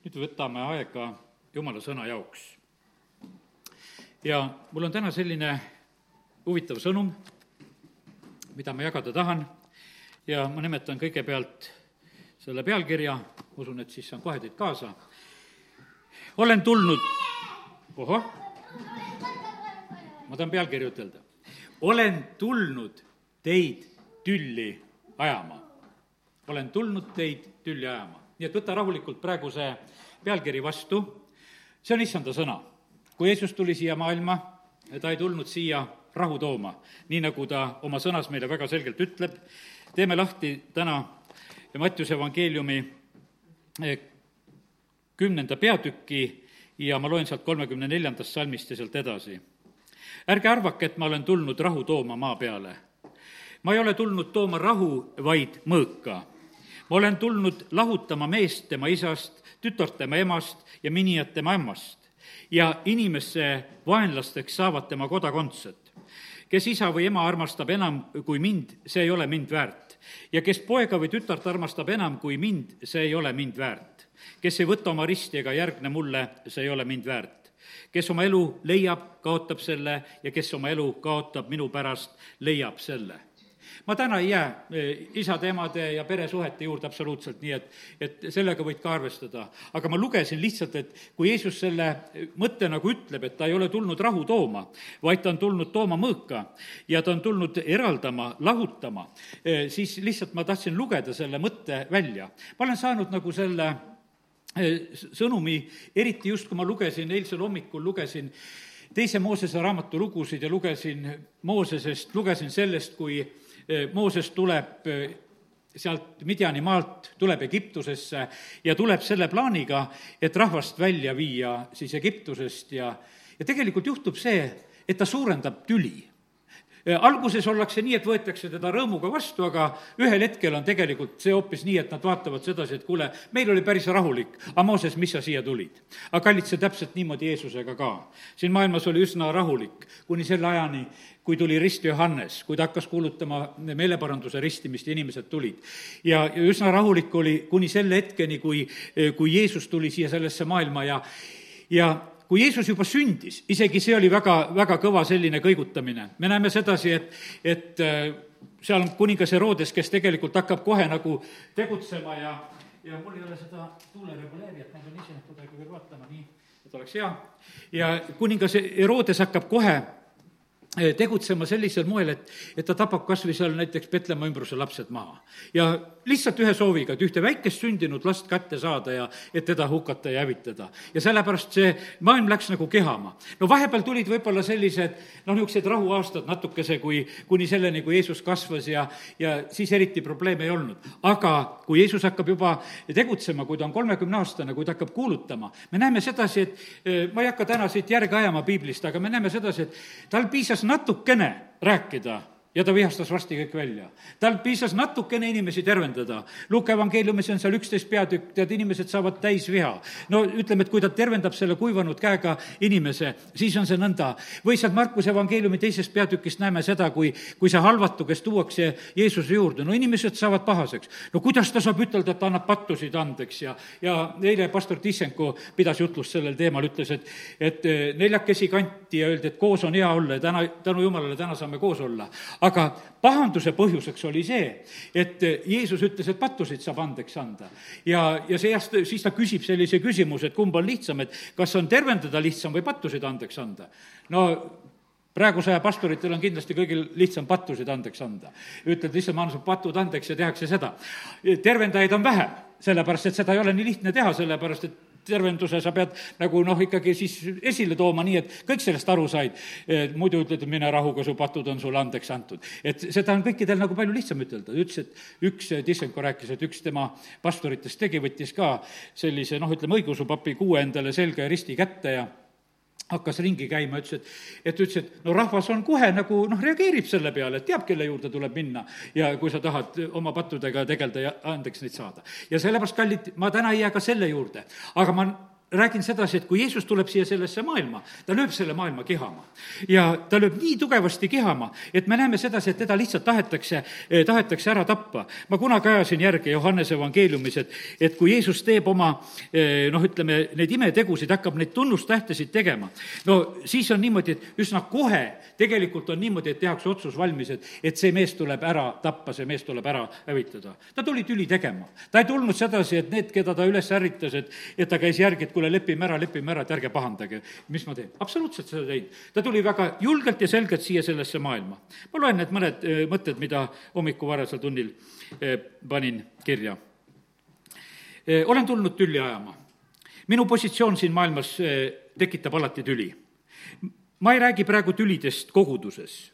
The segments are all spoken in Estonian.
nüüd võtame aega Jumala sõna jaoks. ja mul on täna selline huvitav sõnum, mida ma jagada tahan ja ma nimetan kõigepealt selle pealkirja, usun, et siis saan kohe teid kaasa. olen tulnud, ohoh, ma tahan pealkirja ütelda. olen tulnud teid tülli ajama. olen tulnud teid tülli ajama. Nii et võta rahulikult praegu see pealkiri vastu, see on issanda sõna. kui Jeesus tuli siia maailma, ta ei tulnud siia rahu tooma, nii nagu ta oma sõnas meile väga selgelt ütleb, teeme lahti täna Mattiuse evangeeliumi eh, kümnenda peatüki ja ma loen sealt kolmekümne neljandast salmist ja sealt edasi. ärge arvake, et ma olen tulnud rahu tooma maa peale. ma ei ole tulnud tooma rahu, vaid mõõka. Ma olen tulnud lahutama meest tema isast, tütart tema emast ja minijat tema ämmast ja inimesse vaenlasteks saavad tema kodakondsed. kes isa või ema armastab enam kui mind, see ei ole mind väärt ja kes poega või tütart armastab enam kui mind, see ei ole mind väärt. kes ei võta oma risti ega järgne mulle, see ei ole mind väärt. kes oma elu leiab, kaotab selle ja kes oma elu kaotab minu pärast, leiab selle ma täna ei jää eh, isade-emade ja peresuhete juurde absoluutselt, nii et, et sellega võid ka arvestada. aga ma lugesin lihtsalt, et kui Jeesus selle mõtte nagu ütleb, et ta ei ole tulnud rahu tooma, vaid ta on tulnud tooma mõõka ja ta on tulnud eraldama, lahutama, eh, siis lihtsalt ma tahtsin lugeda selle mõtte välja. ma olen saanud nagu selle eh, sõnumi, eriti just kui ma lugesin, eilsel hommikul lugesin teise Moosese raamatu lugusid ja lugesin Moosesest, lugesin sellest, kui Mooses tuleb sealt Midjani maalt, tuleb Egiptusesse ja tuleb selle plaaniga, et rahvast välja viia siis Egiptusest ja, ja tegelikult juhtub see, et ta suurendab tüli alguses ollakse nii, et võetakse teda rõõmuga vastu, aga ühel hetkel on tegelikult see hoopis nii, et nad vaatavad sedasi, et kuule, meil oli päris rahulik, aga Mooses, mis sa siia tulid? aga kallid, see täpselt niimoodi Jeesusega ka. siin maailmas oli üsna rahulik, kuni selle ajani, kui tuli rist Johannes, kui ta hakkas kuulutama meeleparanduse ristimist ja inimesed tulid. ja, ja üsna rahulik oli kuni selle hetkeni, kui, kui Jeesus tuli siia sellesse maailma ja ja kui Jeesus juba sündis, isegi see oli väga, väga kõva selline kõigutamine. me näeme sedasi, et, et äh, seal on kuningas Herodes, kes tegelikult hakkab kohe nagu tegutsema ja, ja mul ei ole seda tuulereguleerijat, ma pean ise kuidagi veel vaatama, nii, et oleks hea. ja kuningas Herodes hakkab kohe tegutsema sellisel moel, et, et ta tapab kas või seal näiteks Petlemma ümbruse lapsed maha. ja lihtsalt ühe sooviga, et ühte väikest sündinud last kätte saada ja et teda hukata ja hävitada. ja sellepärast see maailm läks nagu kehama. no vahepeal tulid võib-olla sellised noh, niisugused rahuaastad natukese, kui, kuni selleni, kui Jeesus kasvas ja, ja siis eriti probleeme ei olnud. aga kui Jeesus hakkab juba tegutsema, kui ta on kolmekümneaastane, kui ta hakkab kuulutama, me näeme sedasi, et eh, ma ei hakka täna siit järge ajama piiblist, aga me näeme sedasi, et tal piisas piisas natukene rääkida ja ta vihastas varsti kõik välja. tal piisas natukene inimesi tervendada. Luuke evangeeliumis on seal üksteist peatükk, tead, inimesed saavad täis viha. no ütleme, et kui ta tervendab selle kuivanud käega inimese, siis on see nõnda. või sealt Markuse evangeeliumi teisest peatükist näeme seda, kui, kui see halvatu, kes tuuakse Jeesuse juurde, no inimesed saavad pahaseks. no kuidas ta saab ütelda, et ta annab pattusid andeks ja, ja eile pastor Tissenko pidas jutlust sellel teemal, ütles, et, et neljakesi kanti ja öeldi, et koos on hea olla ja täna, tänu jumalale, täna saame koos olla aga pahanduse põhjuseks oli see, et Jeesus ütles, et pattusid saab andeks anda. ja, ja seepärast siis ta küsib sellise küsimuse, et kumb on lihtsam, et kas on tervendada lihtsam või pattusid andeks anda. no praeguse aja pastoritel on kindlasti kõigil lihtsam pattusid andeks anda. ütled, issand, ma annan su patud andeks ja tehakse seda. tervendajaid on vähem, sellepärast et seda ei ole nii lihtne teha, sellepärast et tervenduse sa pead nagu noh, ikkagi siis esile tooma nii, et kõik sellest aru said. muidu ütled, et mine rahuga, su patud on sulle andeks antud. et seda on kõikidel nagu palju lihtsam ütelda, ütles, et üks, Tissenko rääkis, et üks tema pastoritest tegi, võttis ka sellise noh, ütleme õigeusupapi kuue endale selga ja risti kätte ja hakkas ringi käima, ütles, et, et ütles, et no rahvas on kohe nagu noh, reageerib selle peale, et teab, kelle juurde tuleb minna ja kui sa tahad oma pattudega tegeleda ja andeks neid saada. ja sellepärast, kallid, ma täna ei jää ka selle juurde, aga ma räägin sedasi, et kui Jeesus tuleb siia sellesse maailma, ta lööb selle maailma kihama. ja ta lööb nii tugevasti kihama, et me näeme sedasi, et teda lihtsalt tahetakse, tahetakse ära tappa. ma kunagi ajasin järgi Johannese evangeeliumis, et, et kui Jeesus teeb oma noh, ütleme, neid imetegusid, hakkab neid tunnustähtesid tegema, no siis on niimoodi, et üsna kohe tegelikult on niimoodi, et tehakse otsus valmis, et, et see mees tuleb ära tappa, see mees tuleb ära hävitada. ta tuli tüli tegema. ta ei tulnud sedasi, et need, keda ta üles ärritas, et, et ta käis järgi, et kuule, lepime ära, lepime ära, et ärge pahandage. mis ma teen? absoluutselt seda teinud. ta tuli väga julgelt ja selgelt siia sellesse maailma. ma loen need mõned eh, mõtted, mida hommiku varasel tunnil eh, panin kirja. Eh, olen tulnud tülli ajama. minu positsioon siin maailmas tekitab alati tüli ma ei räägi praegu tülidest koguduses.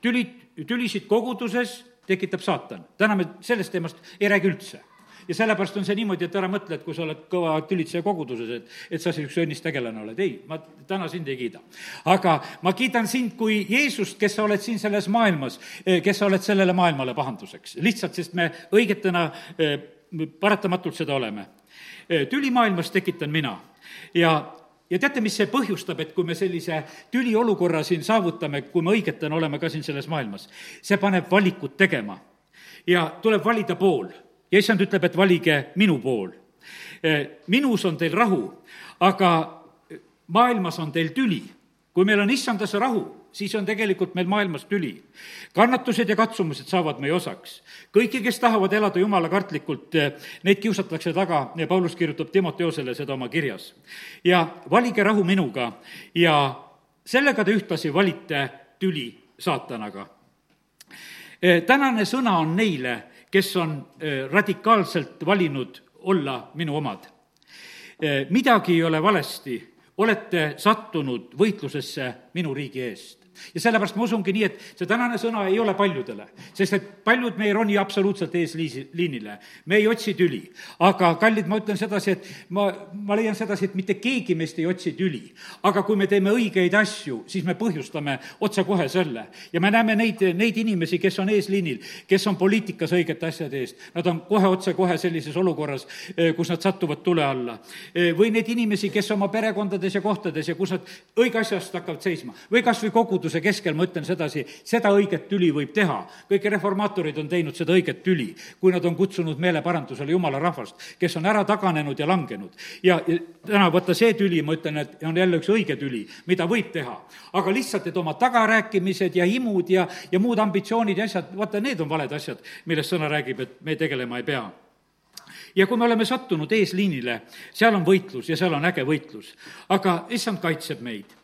tülid, tülisid koguduses tekitab saatan. täna me sellest teemast ei räägi üldse ja sellepärast on see niimoodi, et ära mõtle, et kui sa oled kõva tülitseja koguduses, et, et sa üks õnnis tegelane oled. ei, ma täna sind ei kiida. aga ma kiidan sind kui Jeesust, kes sa oled siin selles maailmas, kes sa oled sellele maailmale pahanduseks. lihtsalt, sest me õigetena eh, paratamatult seda oleme. Eh, tüli maailmas tekitan mina ja ja teate, mis see põhjustab, et kui me sellise tüliolukorra siin saavutame, kui me õigetena oleme ka siin selles maailmas, see paneb valikut tegema. ja tuleb valida pool ja issand ütleb, et valige minu pool. Eh, minus on teil rahu, aga maailmas on teil tüli. kui meil on issandas rahu, siis on tegelikult meil maailmas tüli. kannatused ja katsumused saavad meie osaks. kõiki, kes tahavad elada jumala kartlikult, eh, neid kiusatakse taga ja Paulus kirjutab Timoteosele seda oma kirjas. ja valige rahu minuga ja sellega te ühtlasi valite tüli saatanaga. Eh, tänane sõna on neile, kes on eh, radikaalselt valinud olla minu omad. midagi ei ole valesti olete sattunud võitlusesse minu riigi eest ja sellepärast ma usungi nii, et see tänane sõna ei ole paljudele, sest et paljud me ei roni absoluutselt eesliinile, me ei otsi tüli. aga kallid, ma ütlen sedasi, et ma, ma leian sedasi, et mitte keegi meist ei otsi tüli. aga kui me teeme õigeid asju, siis me põhjustame otsekohe selle. ja me näeme neid, neid inimesi, kes on eesliinil, kes on poliitikas õigete asjade eest, nad on kohe otsekohe sellises olukorras, eh, kus nad satuvad tule alla. Eh, või neid inimesi, kes oma perekondades ja kohtades ja kus nad õige asja eest hakkavad seisma või kas või kogudus koguduse keskel ma ütlen sedasi, seda õiget tüli võib teha. kõik reformaatorid on teinud seda õiget tüli, kui nad on kutsunud meeleparandusele jumala rahvast, kes on ära taganenud ja langenud. ja, täna vaata see tüli, ma ütlen, et on jälle üks õige tüli, mida võib teha. aga lihtsalt, et oma tagarääkimised ja imud ja, ja muud ambitsioonid ja asjad, vaata, need on valed asjad, millest sõna räägib, et me tegelema ei pea ja kui me oleme sattunud eesliinile, seal on võitlus ja seal on äge võitlus. aga issand kaitseb meid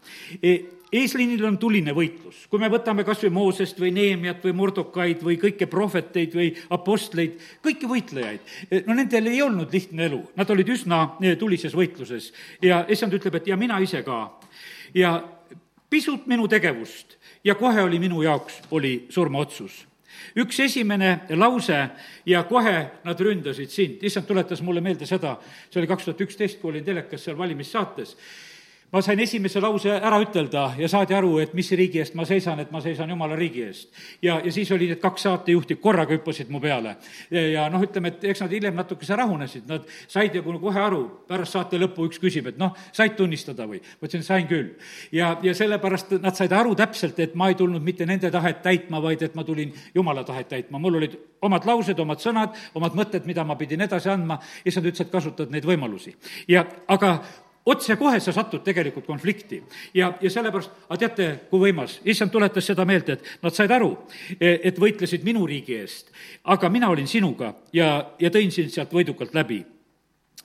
e eesliinil on tuline võitlus. kui me võtame kas või Moosest või Neemiat või Mordokaid või kõiki prohveteid või apostleid, kõiki võitlejaid, no nendel ei olnud lihtne elu, nad olid üsna eh, tulises võitluses. Ja issand ütleb, et ja mina ise ka. ja pisut minu tegevust ja kohe oli minu jaoks, oli surmaotsus. Üks esimene lause ja kohe nad ründasid sind, issand tuletas mulle meelde seda, see oli kaks tuhat üksteist, kui olin telekas seal valimissaates ma sain esimese lause ära ütelda ja saadi aru, et mis riigi eest ma seisan, et ma seisan jumala riigi eest. ja, ja siis oli need kaks saatejuhti korraga hüppasid mu peale. ja noh, ütleme, et eks nad hiljem natukese rahunesid, nad said ju kohe aru, pärast saate lõppu üks küsib, et noh, said tunnistada või? ma ütlesin, sain küll. ja, ja sellepärast nad said aru täpselt, et ma ei tulnud mitte nende tahet täitma, vaid et ma tulin jumala tahet täitma, mul olid omad laused, omad sõnad, omad mõtted, mida ma pidin edasi andma, issand ütles, et kasutad neid võimalusi. ja aga otsekohe sa satud tegelikult konflikti. ja, ja sellepärast, aga teate, kui võimas, issand tuletas seda meelde, et nad said aru, e, et võitlesid minu riigi eest, aga mina olin sinuga ja, ja tõin sind sealt võidukalt läbi.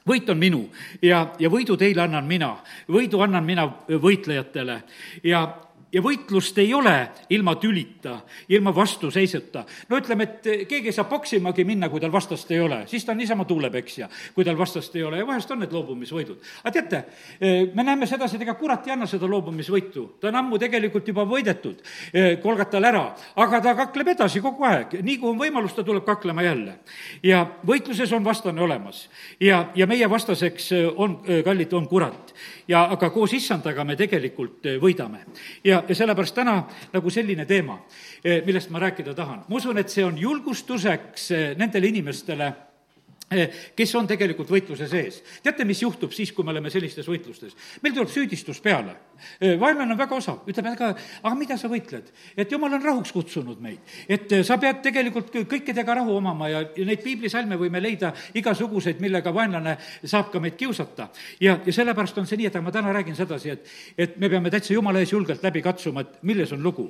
Võit on minu ja, ja võidu teile annan mina, võidu annan mina võitlejatele. Ja ja võitlust ei ole ilma tülita, ilma vastuseisuta. no ütleme, et keegi ei saa poksimagi minna, kui tal vastast ei ole, siis ta on niisama tuulepeksja, kui tal vastast ei ole ja vahest on need loobumisvõidud. aga teate, me näeme sedasi, et ega kurat ei anna seda loobumisvõitu, ta on ammu tegelikult juba võidetud Kolgatal ära, aga ta kakleb edasi kogu aeg, nii kui on võimalus, ta tuleb kaklema jälle. ja võitluses on vastane olemas ja, ja meie vastaseks on, kallid, on kurat. Ja aga koos issandaga me tegelikult võidame. ja ja, sellepärast täna nagu selline teema, eh, millest ma rääkida tahan. ma usun, et see on julgustuseks eh, nendele inimestele, Eh, kes on tegelikult võitluse sees. teate, mis juhtub siis, kui me oleme sellistes võitlustes? meil tuleb süüdistus peale. Eh, vaenlane on väga osav, ütleb, aga, aga mida sa võitled? et jumal on rahuks kutsunud meid. et eh, sa pead tegelikult kõikidega rahu omama ja, ja neid piiblisalme võime leida igasuguseid, millega vaenlane saab ka meid kiusata. ja, ja sellepärast on see nii, et ma täna räägin sedasi, et, et me peame täitsa jumala ees julgelt läbi katsuma, et milles on lugu,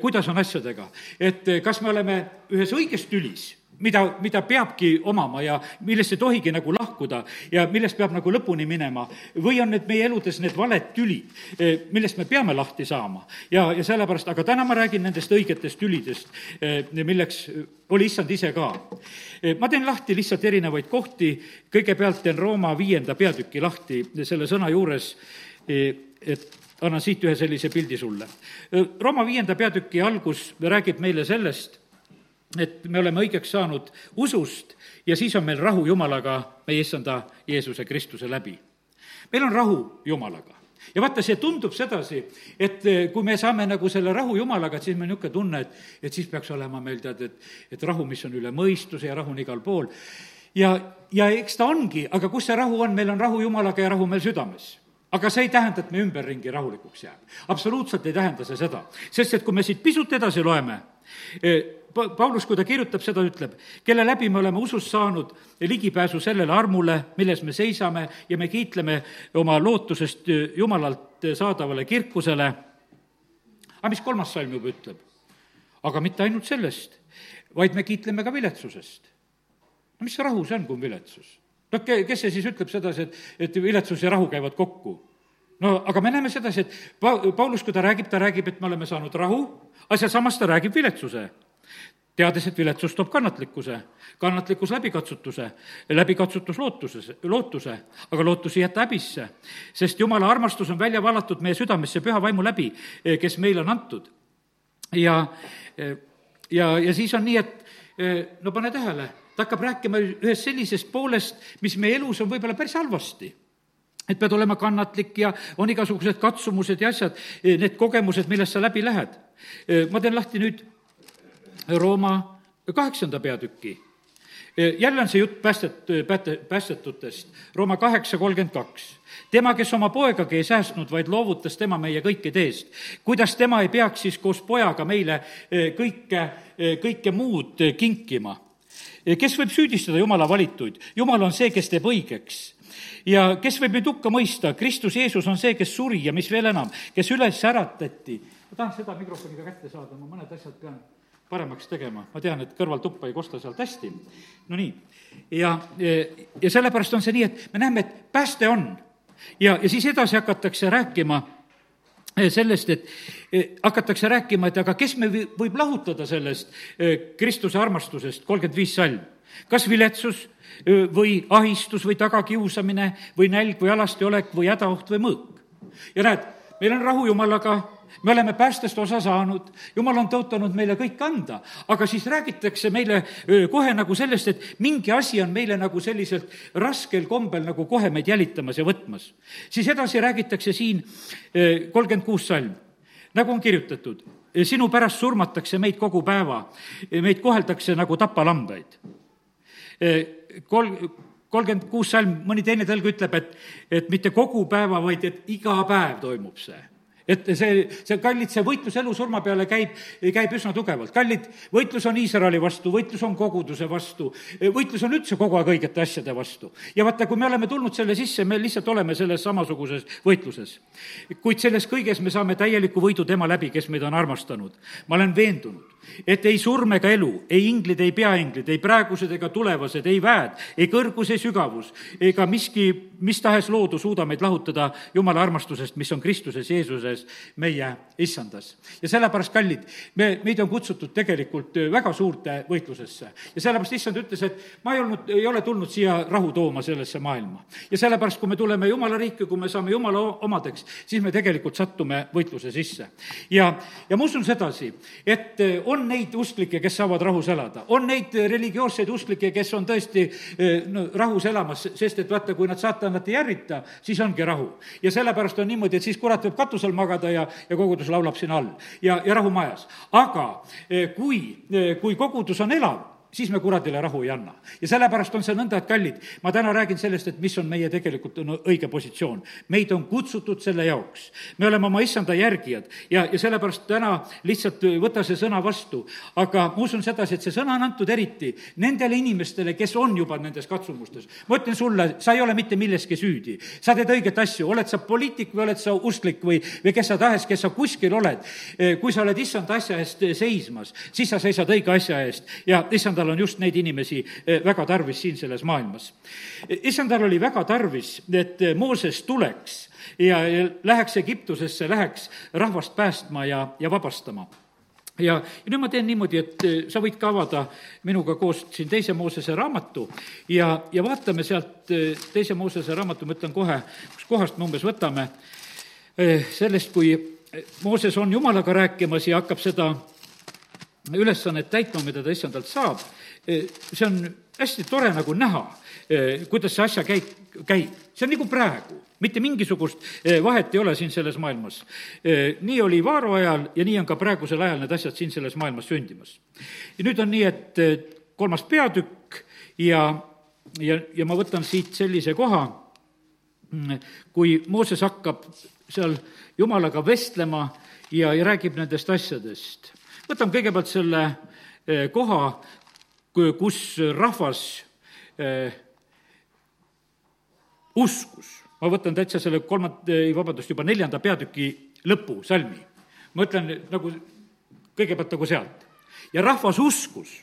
kuidas on asjadega, et kas me oleme ühes õiges tülis mida, mida peabki omama ja millest ei tohigi nagu lahkuda ja millest peab nagu lõpuni minema. või on need meie eludes need valed tülid, eh, millest me peame lahti saama. ja, ja sellepärast, aga täna ma räägin nendest õigetest tülidest, eh, milleks oli issand ise ka. Eh, ma teen lahti lihtsalt erinevaid kohti, kõigepealt teen Rooma viienda peatüki lahti selle sõna juures, et annan siit ühe sellise pildi sulle. Rooma viienda peatüki algus räägib meile sellest, et me oleme õigeks saanud usust ja siis on meil rahu Jumalaga, meie issanda Jeesuse Kristuse läbi. meil on rahu Jumalaga ja vaata, see tundub sedasi, et eh, kui me saame nagu selle rahu Jumalaga, et siis meil niisugune tunne, et, et siis peaks olema meil tead, et, et rahu, mis on üle mõistuse ja rahu on igal pool. ja, ja eks ta ongi, aga kus see rahu on, meil on rahu Jumalaga ja rahu meil südames aga see ei tähenda, et me ümberringi rahulikuks jääb. absoluutselt ei tähenda see seda, sest et kui me siit pisut edasi loeme, eh, Paulus, kui ta kirjutab seda, ütleb, kelle läbi me oleme usust saanud ligipääsu sellele armule, milles me seisame ja me kiitleme oma lootusest Jumalalt saadavale kirkusele. aga mis kolmas salm juba ütleb? aga mitte ainult sellest, vaid me kiitleme ka viletsusest. no mis rahu see on, kui on viletsus? noh, kes see siis ütleb sedasi, et, et viletsus ja rahu käivad kokku? no aga me näeme sedasi, et Pa-, Paulus, kui ta räägib, ta räägib, et me oleme saanud rahu, aga sealsamas ta räägib viletsuse teades, et viletsus toob kannatlikkuse, kannatlikkus läbikatsutuse, läbikatsutus lootuses, lootuse, aga lootus ei jäta häbisse. sest jumala armastus on välja valatud meie südamesse püha vaimu läbi, eh, kes meile on antud. ja, eh, ja, ja siis on nii, et eh, no pane tähele, ta hakkab rääkima ühest sellisest poolest, mis meie elus on võib-olla päris halvasti et pead olema kannatlik ja on igasugused katsumused ja asjad, need kogemused, millest sa läbi lähed. ma teen lahti nüüd Rooma kaheksanda peatüki. jälle on see jutt päästet-, pääte-, päästetutest, Rooma kaheksa kolmkümmend kaks. tema, kes oma poegagi ei säästnud, vaid loovutas tema meie kõikide eest. kuidas tema ei peaks siis koos pojaga meile kõike, kõike muud kinkima? kes võib süüdistada Jumala valituid? Jumal on see, kes teeb õigeks ja kes võib nüüd hukka mõista, Kristus Jeesus on see, kes suri ja mis veel enam, kes üles äratati. ma tahaks seda mikrofoni ka kätte saada, ma mõned asjad pean paremaks tegema, ma tean, et kõrvaltuppa ei kosta sealt hästi, no nii. ja, ja sellepärast on see nii, et me näeme, et pääste on. ja, ja siis edasi hakatakse rääkima eh, sellest, et eh, hakatakse rääkima, et aga kes me võib lahutada sellest eh, Kristuse armastusest, kolmkümmend viis salm. kas viletsus või ahistus või tagakiusamine või nälg või alastiolek või hädaoht või mõõk. ja näed, meil on rahu Jumalaga me oleme päästest osa saanud, jumal on tõotanud meile kõik anda, aga siis räägitakse meile kohe nagu sellest, et mingi asi on meile nagu selliselt raskel kombel nagu kohe meid jälitamas ja võtmas. siis edasi räägitakse siin kolmkümmend kuus salm, nagu on kirjutatud, sinu pärast surmatakse meid kogu päeva, meid koheldakse nagu tapalambaid. Kol-, kolmkümmend kuus salm, mõni teine tõlg ütleb, et, et mitte kogu päeva, vaid et iga päev toimub see et see, see kallid, see võitlus elu surma peale käib, käib üsna tugevalt. kallid, võitlus on Iisraeli vastu, võitlus on koguduse vastu, võitlus on üldse kogu aeg õigete asjade vastu. ja vaata, kui me oleme tulnud selle sisse, me lihtsalt oleme selles samasuguses võitluses. kuid selles kõiges me saame täieliku võidu tema läbi, kes meid on armastanud. ma olen veendunud, et ei surm ega elu, ei inglid, ei peainglid, ei praegused ega tulevased, ei väed, ei kõrgus, ei sügavus ega miski, mis tahes loodu suuda meid lahutada Jumala armastusest, mis on Kristuses Jeesuses selles meie issandas. ja sellepärast, kallid, me, meid on kutsutud tegelikult väga suurte võitlusesse. ja sellepärast issand ütles, et ma ei olnud, ei ole tulnud siia rahu tooma sellesse maailma. ja sellepärast, kui me tuleme Jumala riiki, kui me saame Jumala omadeks, siis me tegelikult sattume võitluse sisse. ja, ja ma usun sedasi, et on neid usklikke, kes saavad rahus elada, on neid religioosseid usklikke, kes on tõesti no, rahus elamas, sest et vaata, kui nad saatanat ei ärrita, siis ongi rahu. ja sellepärast on niimoodi, et siis kurat võib katusel magada, magada ja, ja kogudus laulab siin all ja, ja rahu majas. aga eh, kui, eh, kui kogudus on elav, siis me kuradile rahu ei anna. ja sellepärast on see nõnda, et kallid, ma täna räägin sellest, et mis on meie tegelikult no, õige positsioon. meid on kutsutud selle jaoks. me oleme oma issanda järgijad ja, ja sellepärast täna lihtsalt võta see sõna vastu. aga ma usun sedasi, et see sõna on antud eriti nendele inimestele, kes on juba nendes katsumustes. ma ütlen sulle, sa ei ole mitte milleski süüdi. sa teed õiget asju, oled sa poliitik või oled sa usklik või, või kes sa tahes, kes sa kuskil oled. kui sa oled issanda asja eest seismas, siis sa seisad õige asja eest ja issandal on just neid inimesi väga tarvis siin selles maailmas. issandal oli väga tarvis, et Mooses tuleks ja, ja läheks Egiptusesse, läheks rahvast päästma ja, ja vabastama ja, ja nüüd ma teen niimoodi, et sa võid ka avada minuga koos siin teise Moosese raamatu ja, ja vaatame sealt teise Moosese raamatu, ma ütlen kohe, kus kohast me umbes võtame, sellest, kui Mooses on Jumalaga rääkimas ja hakkab seda ülesannet täitma, mida ta issandalt saab, see on hästi tore nagu näha, kuidas see asja käib, käib. see on nagu praegu, mitte mingisugust vahet ei ole siin selles maailmas. nii oli Vaaro ajal ja nii on ka praegusel ajal need asjad siin selles maailmas sündimas. ja nüüd on nii, et kolmas peatükk ja, ja, ja ma võtan siit sellise koha, kui Mooses hakkab seal Jumalaga vestlema ja, ja räägib nendest asjadest võtame kõigepealt selle eh, koha, kus rahvas eh, uskus. ma võtan täitsa selle kolmanda, ei vabandust, juba neljanda peatüki lõpu, salmi. ma ütlen nagu kõigepealt nagu sealt. ja rahvas uskus,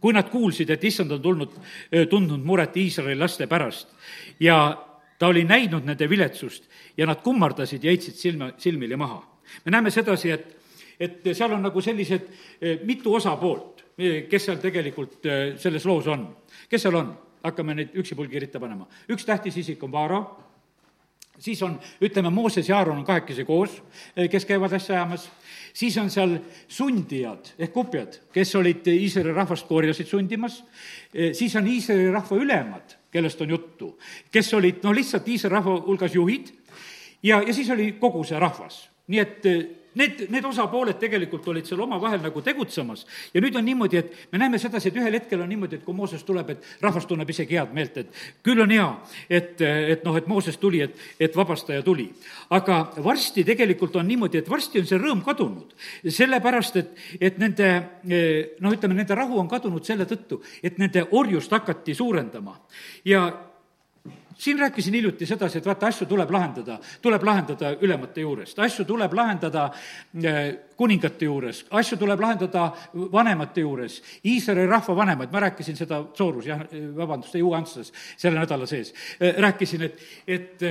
kui nad kuulsid, et issand on tulnud, eh, tundnud muret Iisraeli laste pärast ja ta oli näinud nende viletsust ja nad kummardasid ja heitsid silma, silmili maha. me näeme sedasi, et et seal on nagu sellised eh, mitu osapoolt, eh, kes seal tegelikult eh, selles loos on. kes seal on? hakkame neid üksipulgi ritta panema. üks tähtis isik on Vaara, siis on, ütleme, Mooses ja Aaron on kahekesi koos, kes käivad asja ajamas, siis on seal sundijad ehk kupjad, kes olid Iisraeli rahvast korjasid sundimas, siis on Iisraeli rahva ülemad, kellest on juttu, kes olid no lihtsalt Iisraeli rahva hulgas juhid ja, ja siis oli kogu see rahvas. nii et need, need osapooled tegelikult olid seal omavahel nagu tegutsemas. Ja nüüd on niimoodi, et me näeme sedasi, et ühel hetkel on niimoodi, et kui Mooses tuleb, et rahvas tunneb isegi head meelt, et küll on hea, et, et noh, et Mooses tuli, et, et vabastaja tuli. aga varsti tegelikult on niimoodi, et varsti on see rõõm kadunud, sellepärast et, et nende noh, ütleme, nende rahu on kadunud selle tõttu, et nende orjust hakati suurendama. Ja siin rääkisin hiljuti sedasi, et vaata, asju tuleb lahendada, tuleb lahendada ülemate juurest, asju tuleb lahendada eh, kuningate juures, asju tuleb lahendada vanemate juures, Iisraeli rahva vanemaid, ma rääkisin seda Soorus, jah, vabandust, ei Ugantsas selle nädala sees, eh, rääkisin, et, et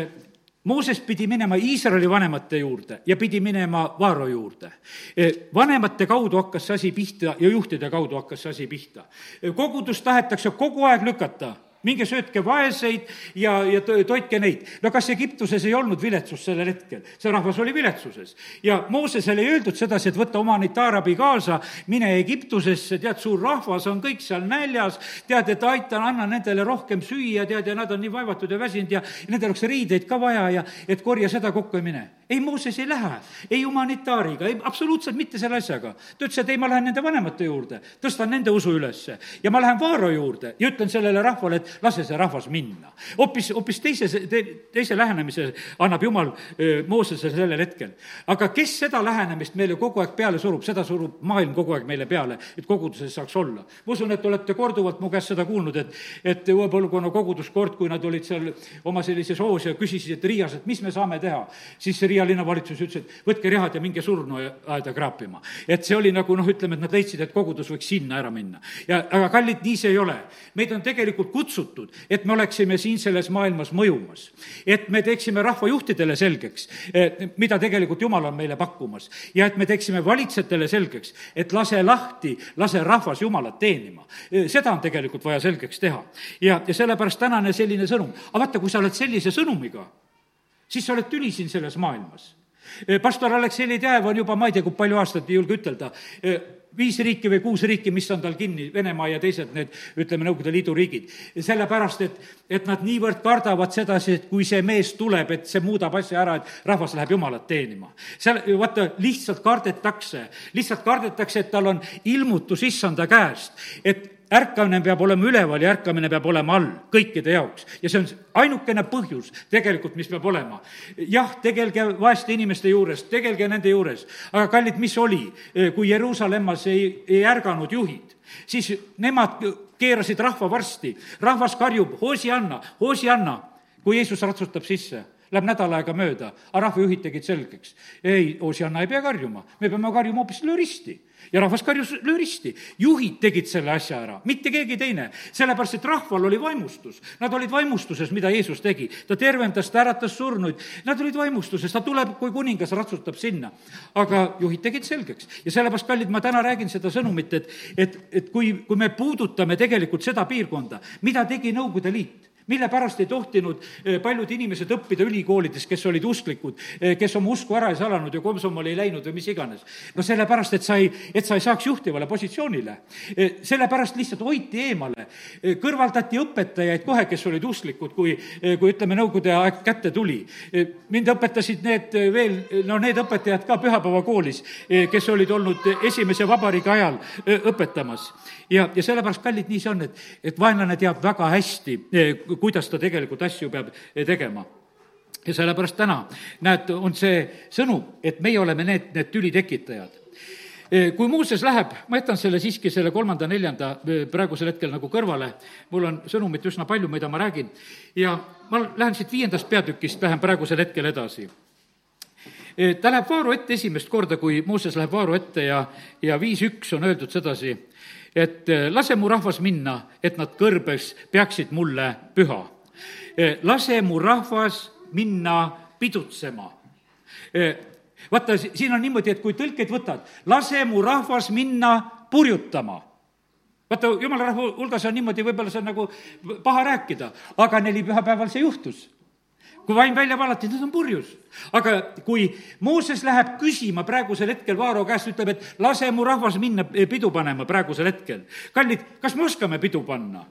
Mooses pidi minema Iisraeli vanemate juurde ja pidi minema Vaaro juurde. vanemate kaudu hakkas see asi pihta ja juhtide kaudu hakkas see asi pihta. kogudust tahetakse kogu aeg lükata minge söötke vaeseid ja, ja toitke neid. no kas Egiptuses ei olnud viletsus sellel hetkel? see rahvas oli viletsuses. ja Moosesele ei öeldud sedasi, et võta oma nitaarabi kaasa, mine Egiptusesse, tead, suur rahvas on kõik seal näljas, tead, et aita, anna nendele rohkem süüa, tead, ja nad on nii vaevatud ja väsinud ja nendel oleks riideid ka vaja ja et korja seda kokku ja mine. Ei, Mooses ei lähe, ei humanitaariga, ei absoluutselt mitte selle asjaga. ta ütles, et ei, ma lähen nende vanemate juurde, tõstan nende usu ülesse ja ma lähen Vaaro juurde ja ütlen sellele rahvale, et lase see rahvas minna. hoopis, hoopis teise te,, teise lähenemise annab Jumal Moosesele sellel hetkel. aga kes seda lähenemist meile kogu aeg peale surub, seda surub maailm kogu aeg meile peale, et koguduses saaks olla. ma usun, et olete korduvalt mu käest seda kuulnud, et, et uue põlvkonna koguduskord, kui nad olid seal oma sellises hoos ja küsisid, Riias, et mis me saame teha, siis Riia linnavalitsus ütles, et võtke rihad ja minge surnuaeda kraapima. et see oli nagu noh, ütleme, et nad leidsid, et kogudus võiks sinna ära minna. ja aga kallid, nii see ei ole. meid on tegelikult kutsutud et me oleksime siin selles maailmas mõjumas. et me teeksime rahvajuhtidele selgeks, mida tegelikult Jumal on meile pakkumas. ja et me teeksime valitsejatele selgeks, et lase lahti, lase rahvas Jumalat teenima. seda on tegelikult vaja selgeks teha. ja, ja sellepärast tänane selline sõnum. aga vaata, kui sa oled sellise sõnumiga, siis sa oled tüli siin selles maailmas pastor Aleksei Ledejev on juba, ma ei tea, kui palju aastaid, ei julge ütelda, viis riiki või kuus riiki, mis on tal kinni, Venemaa ja teised need, ütleme, Nõukogude Liidu riigid. sellepärast, et, et nad niivõrd kardavad sedasi, et kui see mees tuleb, et see muudab asja ära, et rahvas läheb Jumalat teenima. seal, vaata, lihtsalt kardetakse, lihtsalt kardetakse, et tal on ilmutus issanda käest, et ärkamine peab olema üleval ja ärkamine peab olema all kõikide jaoks. ja see on ainukene põhjus tegelikult, mis peab olema. jah, tegelge vaeste inimeste juures, tegelge nende juures, aga kallid, mis oli, kui Jeruusalemmas ei, ei ärganud juhid, siis nemad keerasid rahva varsti, rahvas karjub, Hosianna, Hosianna, kui Jeesus ratsutab sisse Läheb nädal aega mööda, aga rahvajuhid tegid selgeks. ei, Osianna ei pea karjuma, me peame karjuma hoopis lööristi ja rahvas karjus lööristi. juhid tegid selle asja ära, mitte keegi teine. sellepärast, et rahval oli vaimustus. Nad olid vaimustuses, mida Jeesus tegi. ta tervendas, ta äratas surnuid. Nad olid vaimustuses, ta tuleb kui kuningas, ratsutab sinna. aga juhid tegid selgeks. ja sellepärast, kallid, ma täna räägin seda sõnumit, et, et, et kui, kui me puudutame tegelikult seda piirkonda, mida tegi Nõukogude Liit, mille pärast ei tohtinud eh, paljud inimesed õppida ülikoolides, kes olid usklikud, eh, kes oma usku ära ei salanud ja komsomoli ei läinud või mis iganes. no sellepärast, et sa ei, et sa ei saaks juhtivale positsioonile. Eh, sellepärast lihtsalt hoiti eemale, kõrvaldati õpetajaid kohe, kes olid usklikud, kui, kui ütleme, Nõukogude aeg kätte tuli. mind õpetasid need veel, no need õpetajad ka pühapäevakoolis, kes olid olnud esimese vabariigi ajal õpetamas. ja, ja sellepärast, kallid, nii see on, et, et vaenlane teab väga hästi, kuidas ta tegelikult asju peab eh, tegema. Ja sellepärast täna, näed, on see sõnum, et meie oleme need, need tüli tekitajad eh, kui Muuses läheb, ma jätan selle siiski, selle kolmanda-neljanda eh, praegusel hetkel nagu kõrvale, mul on sõnumit üsna palju, mida ma räägin, ja ma lähen siit viiendast peatükist, lähen praegusel hetkel edasi. ta läheb Vaaro ette esimest korda, kui Mooses läheb Vaaro ette ja, ja viis üks on öeldud sedasi, et eh, lase mu rahvas minna, et nad kõrbes peaksid mulle püha. Eh, lase mu rahvas minna pidutsema. Eh, vaata, siin on niimoodi, et kui tõlkeid võtad, lase mu rahvas minna purjutama vaata, jumala rahva hulgas on niimoodi, võib-olla see on nagu paha rääkida, aga nelipühapäeval see juhtus kui vaim välja valati, nad on purjus. aga kui Mooses läheb küsima praegusel hetkel Vaaro käest, ütleb, et lase mu rahvas minna pidu panema praegusel hetkel. kallid, kas me oskame pidu panna?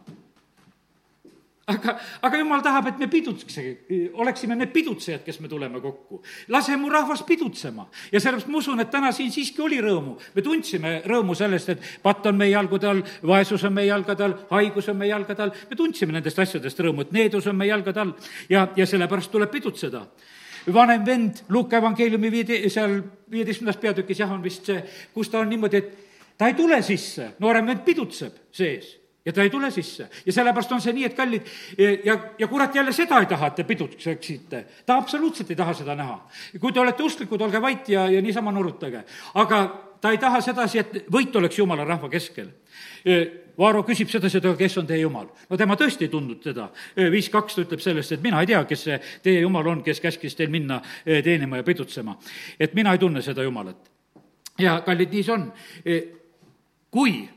Aga, aga jumal tahab, et me pidutseks, oleksime need pidutsejad, kes me tuleme kokku. lase mu rahvas pidutsema. ja sellepärast ma usun, et täna siin siiski oli rõõmu. me tundsime rõõmu sellest, et patt on meie jalgade all, vaesus on meie jalgade all, haigus on meie jalgade all. me tundsime nendest asjadest rõõmu, et needus on meie jalgade all ja, ja sellepärast tuleb pidutseda vanem vend Luuka evangeeliumi viide, seal viieteistkümnendas peatükis jah, on vist see, kus ta on niimoodi, et ta ei tule sisse, noorem vend pidutseb sees ja ta ei tule sisse. ja sellepärast on see nii, et kallid, ja, ja kurat jälle seda ei taha, et te pidutseksite. ta absoluutselt ei taha seda näha. kui te olete usklikud, olge vait ja, ja niisama nurutage. aga ta ei taha sedasi, et võit oleks jumala rahva keskel. Vaaro küsib sedasi, et aga kes on teie jumal? no tema tõesti ei tundnud teda. viis kaks ta ütleb sellest, et mina ei tea, kes see teie jumal on, kes käskis teil minna teenima ja pidutsema. et mina ei tunne seda jumalat. ja kallid, nii see on. kui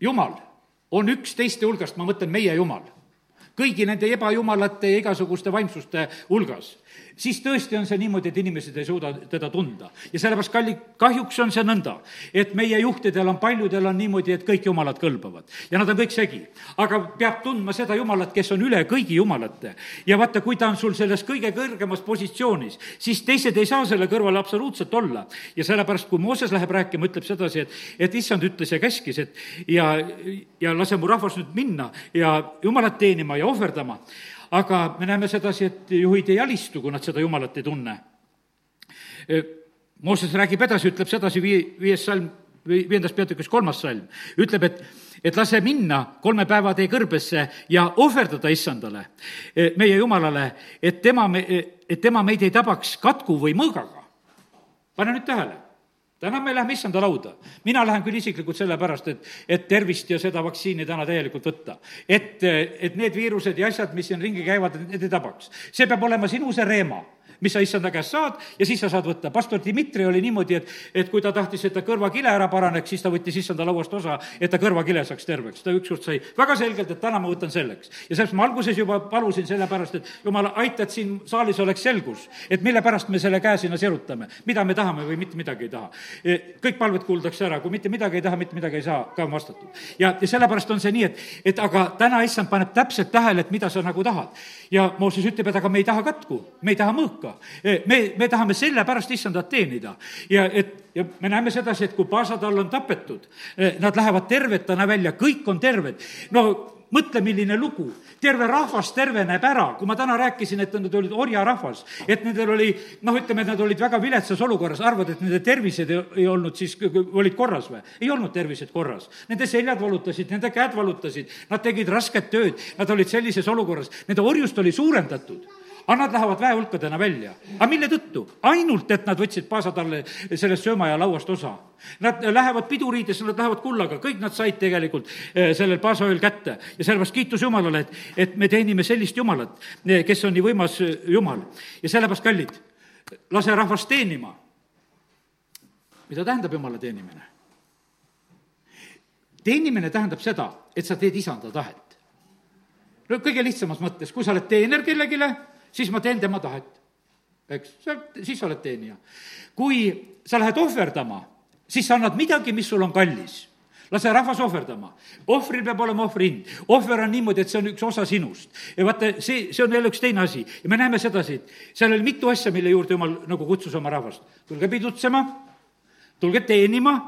jumal on üks teiste hulgast, ma mõtlen meie Jumal, kõigi nende ebajumalate ja igasuguste vaimsuste hulgas siis tõesti on see niimoodi, et inimesed ei suuda teda tunda. ja sellepärast, kalli, kahjuks on see nõnda, et meie juhtidel on, paljudel on niimoodi, et kõik jumalad kõlbavad ja nad on kõik segi. aga peab tundma seda jumalat, kes on üle kõigi jumalate. ja vaata, kui ta on sul selles kõige kõrgemas positsioonis, siis teised ei saa selle kõrval absoluutselt olla. ja sellepärast, kui Mooses läheb rääkima, ütleb sedasi, et, et issand ütles ja käskis, et ja, ja lase mu rahvas nüüd minna ja jumalat teenima ja ohverdama aga me näeme sedasi, et juhid ei alistu, kui nad seda Jumalat ei tunne. Mooses räägib edasi, ütleb sedasi, vii-, viies salm, viiendas peatükis kolmas salm, ütleb, et, et lase minna kolme päeva tee kõrbesse ja ohverdada issandale, meie Jumalale, et tema, et tema meid ei tabaks katku või mõõgaga. pane nüüd tähele täna me läheme issanda lauda. mina lähen küll isiklikult sellepärast, et, et tervist ja seda vaktsiini täna täielikult võtta. et, et need viirused ja asjad, mis siin ringi käivad, need ei tabaks. see peab olema sinu see reema mis sa issanda käest saad ja siis sa saad võtta. pastor Dmitri oli niimoodi, et, et kui ta tahtis, et ta kõrvakile ära paraneks, siis ta võttis issanda lauast osa, et ta kõrvakile saaks terveks. ta ükskord sai väga selgelt, et täna ma võtan selleks. ja sellepärast ma alguses juba palusin sellepärast, et jumal, aita, et siin saalis oleks selgus, et mille pärast me selle käe sinna sirutame, mida me tahame või mitte midagi ei taha. E, kõik palved kuuldakse ära, kui mitte midagi ei taha, mitte midagi ei saa, ka on vastatud. ja, ja sellepärast on see nii, et, et aga täna issand paneb täpselt tähele, et mida sa nagu tahad. ja Mooses ütleb, et aga me ei taha katku, me ei taha mõõka hulka. me, me tahame sellepärast issandat teenida ja et ja me näeme sedasi, et kui Paasatall on tapetud, nad lähevad tervetena välja, kõik on terved. no mõtle, milline lugu. terve rahvas terveneb ära, kui ma täna rääkisin, et nad olid orjarahvas, et nendel oli noh, ütleme, et nad olid väga viletsas olukorras, arvad, et nende tervised ei, ei olnud siis, olid korras või? ei olnud tervised korras. Nende seljad valutasid, nende käed valutasid, nad tegid rasket tööd, nad olid sellises olukorras, nende orjust oli suurendatud aga nad lähevad väehulkadena välja. aga mille tõttu? ainult, et nad võtsid Paasatalle sellest söömaja lauast osa. Nad lähevad piduriidesse, nad lähevad kullaga, kõik nad said tegelikult eh, sellel Paasaööl kätte ja sellepärast kiitus Jumalale, et, et me teenime sellist Jumalat, eh, kes on nii võimas eh, Jumal. ja sellepärast, kallid, lase rahvast teenima. mida tähendab Jumala teenimine? teenimine tähendab seda, et sa teed isanda tahet no kõige lihtsamas mõttes, kui sa oled teener kellelegi, siis ma teen tema tahet. eks, siis sa oled teenija. kui sa lähed ohverdama, siis sa annad midagi, mis sul on kallis lase rahvas ohverdama. ohvril peab olema ohvri hind. ohver on niimoodi, et see on üks osa sinust. ja vaata, see, see on jälle üks teine asi. ja me näeme sedasi, et seal oli mitu asja, mille juurde jumal nagu kutsus oma rahvast. tulge pidutsema, tulge teenima,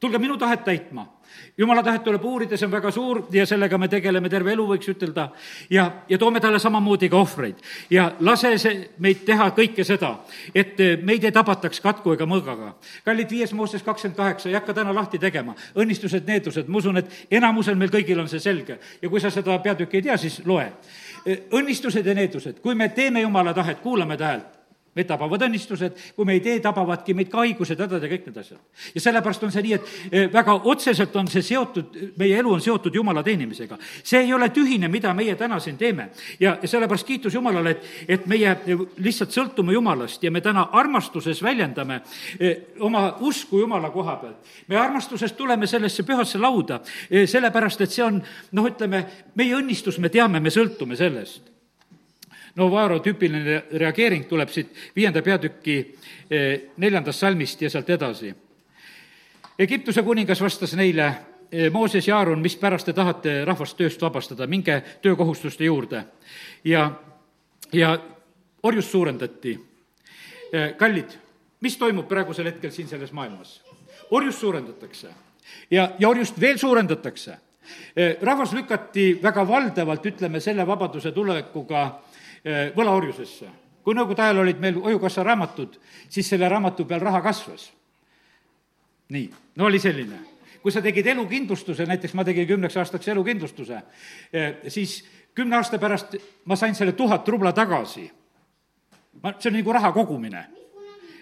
tulge minu tahet täitma jumala tahet tuleb uurida, see on väga suur ja sellega me tegeleme terve elu, võiks ütelda. ja, ja toome talle samamoodi ka ohvreid. ja lase see, meid teha kõike seda, et meid ei tabataks katku ega mõõgaga. kallid, viies Mooses kakskümmend kaheksa, ei hakka täna lahti tegema. õnnistused, needused, ma usun, et enamusel meil kõigil on see selge. ja kui sa seda peatükki ei tea, siis loe. õnnistused ja needused, kui me teeme jumala tahet, kuulame ta häält meid tabavad õnnistused, kui me ei tee, tabavadki meid ka haigused, hädad ja kõik need asjad. ja sellepärast on see nii, et eh, väga otseselt on see seotud, meie elu on seotud Jumala teenimisega. see ei ole tühine, mida meie täna siin teeme. ja, ja sellepärast kiitus Jumalale, et, et meie lihtsalt sõltume Jumalast ja me täna armastuses väljendame eh, oma usku Jumala koha pealt. me armastuses tuleme sellesse pühasse lauda, eh, sellepärast et see on noh, ütleme, meie õnnistus, me teame, me sõltume sellest no Vaaro tüüpiline reageering tuleb siit viienda peatüki eh, neljandast salmist ja sealt edasi. Egiptuse kuningas vastas neile, eh, Mooses ja Aaron, mispärast te tahate rahvast tööst vabastada, minge töökohustuste juurde. ja, ja orjust suurendati. Eh, kallid, mis toimub praegusel hetkel siin selles maailmas? orjust suurendatakse ja, ja orjust veel suurendatakse rahvas lükati väga valdavalt, ütleme, selle vabaduse tulekuga võlaorjusesse. kui nõukogude ajal olid meil Hoiukassa raamatud, siis selle raamatu peal raha kasvas. nii, no oli selline. kui sa tegid elukindlustuse, näiteks ma tegin kümneks aastaks elukindlustuse, eh, siis kümne aasta pärast ma sain selle tuhat rubla tagasi. ma, see on nagu raha kogumine.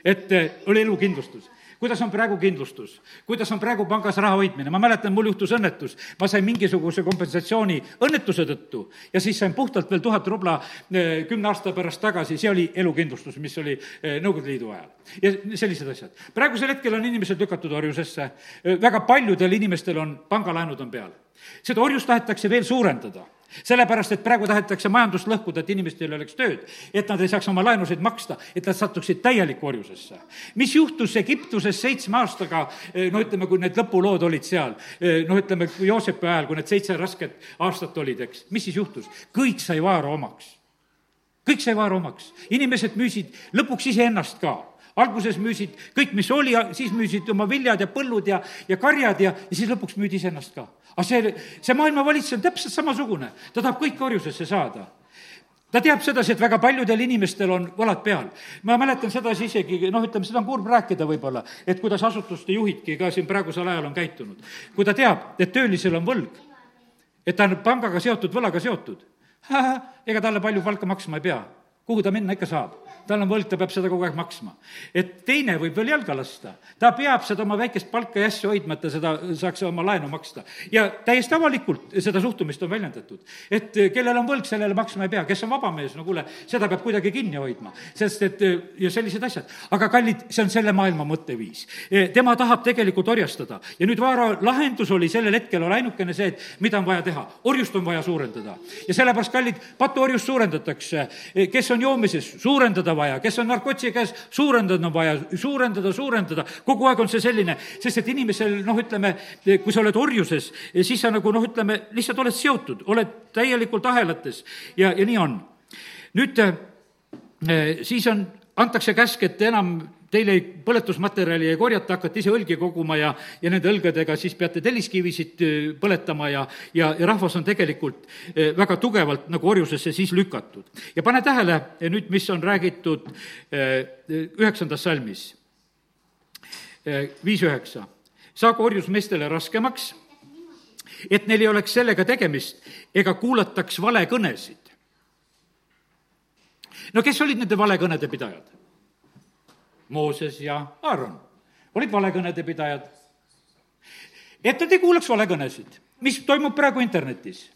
et eh, oli elukindlustus kuidas on praegu kindlustus, kuidas on praegu pangas raha hoidmine, ma mäletan, mul juhtus õnnetus, ma sain mingisuguse kompensatsiooni õnnetuse tõttu. Ja siis sain puhtalt veel tuhat rubla eh, kümne aasta pärast tagasi, see oli elukindlustus, mis oli eh, Nõukogude Liidu ajal. ja sellised asjad. praegusel hetkel on inimesed lükatud orjusesse, eh, väga paljudel inimestel on pangalaenud on peal. seda orjust tahetakse veel suurendada sellepärast, et praegu tahetakse majandust lõhkuda, et inimestel oleks tööd, et nad ei saaks oma laenusid maksta, et nad satuksid täielikku orjusesse. mis juhtus Egiptuses seitsme aastaga, eh, no ütleme, kui need lõpulood olid seal, noh, ütleme, Joosepi ajal, kui need seitse rasket aastat olid, eks, mis siis juhtus? kõik sai vaara omaks. kõik sai vaara omaks, inimesed müüsid lõpuks iseennast ka alguses müüsid kõik, mis oli, siis müüsid oma viljad ja põllud ja, ja karjad ja, ja siis lõpuks müüdi iseennast ka aga see, see maailma valitseja on täpselt samasugune, ta tahab kõike orjusesse saada ta teab sedasi, et väga paljudel inimestel on võlad peal. ma mäletan sedasi isegi, noh, ütleme, seda on kurb rääkida võib-olla, et kuidas asutuste juhidki ka siin praegusel ajal on käitunud. kui ta teab, et töölisel on võlg, et ta on pangaga seotud, võlaga seotud, ega talle palju palka maksma ei pea. kuhu ta minna ikka saab? Tal on võlg, ta peab seda kogu aeg maksma. et teine võib veel jalga lasta, ta peab seda oma väikest palka ja asju hoidma, et ta seda saaks oma laenu maksta. ja täiesti avalikult seda suhtumist on väljendatud. et kellel on võlg, sellele maksma ei pea, kes on vaba mees, no kuule, seda peab kuidagi kinni hoidma, sest et ja sellised asjad. aga kallid, see on selle maailma mõtteviis. tema tahab tegelikult orjastada ja nüüd Vaara lahendus oli sellel hetkel oli ainukene see, et mida on vaja teha, orjust on vaja suurendada. ja sellepärast, kallid, patuorjust suurendatakse, kes on joomises, suurendada suurendada vaja, kes on narkotsi käes, suurendada on vaja, suurendada, suurendada, kogu aeg on see selline, sest et inimesel noh, ütleme, kui sa oled orjuses, siis sa nagu noh, ütleme, lihtsalt oled seotud, oled täielikult ahelates. Ja, ja nii on. nüüd siis on, antakse käsk, et enam teil ei, põletusmaterjali ei korjata, hakkate ise õlgi koguma ja, ja nende õlgedega siis peate telliskivisid põletama ja, ja, ja rahvas on tegelikult väga tugevalt nagu orjusesse siis lükatud. ja pane tähele nüüd, mis on räägitud üheksandas salmis, viis üheksa. saagu orjus meestele raskemaks, et neil ei oleks sellega tegemist ega kuulataks valekõnesid. no kes olid nende valekõnede pidajad? Mooses ja Aaron olid valekõnede pidajad. et nad ei kuulaks valekõnesid, mis toimub praegu internetis.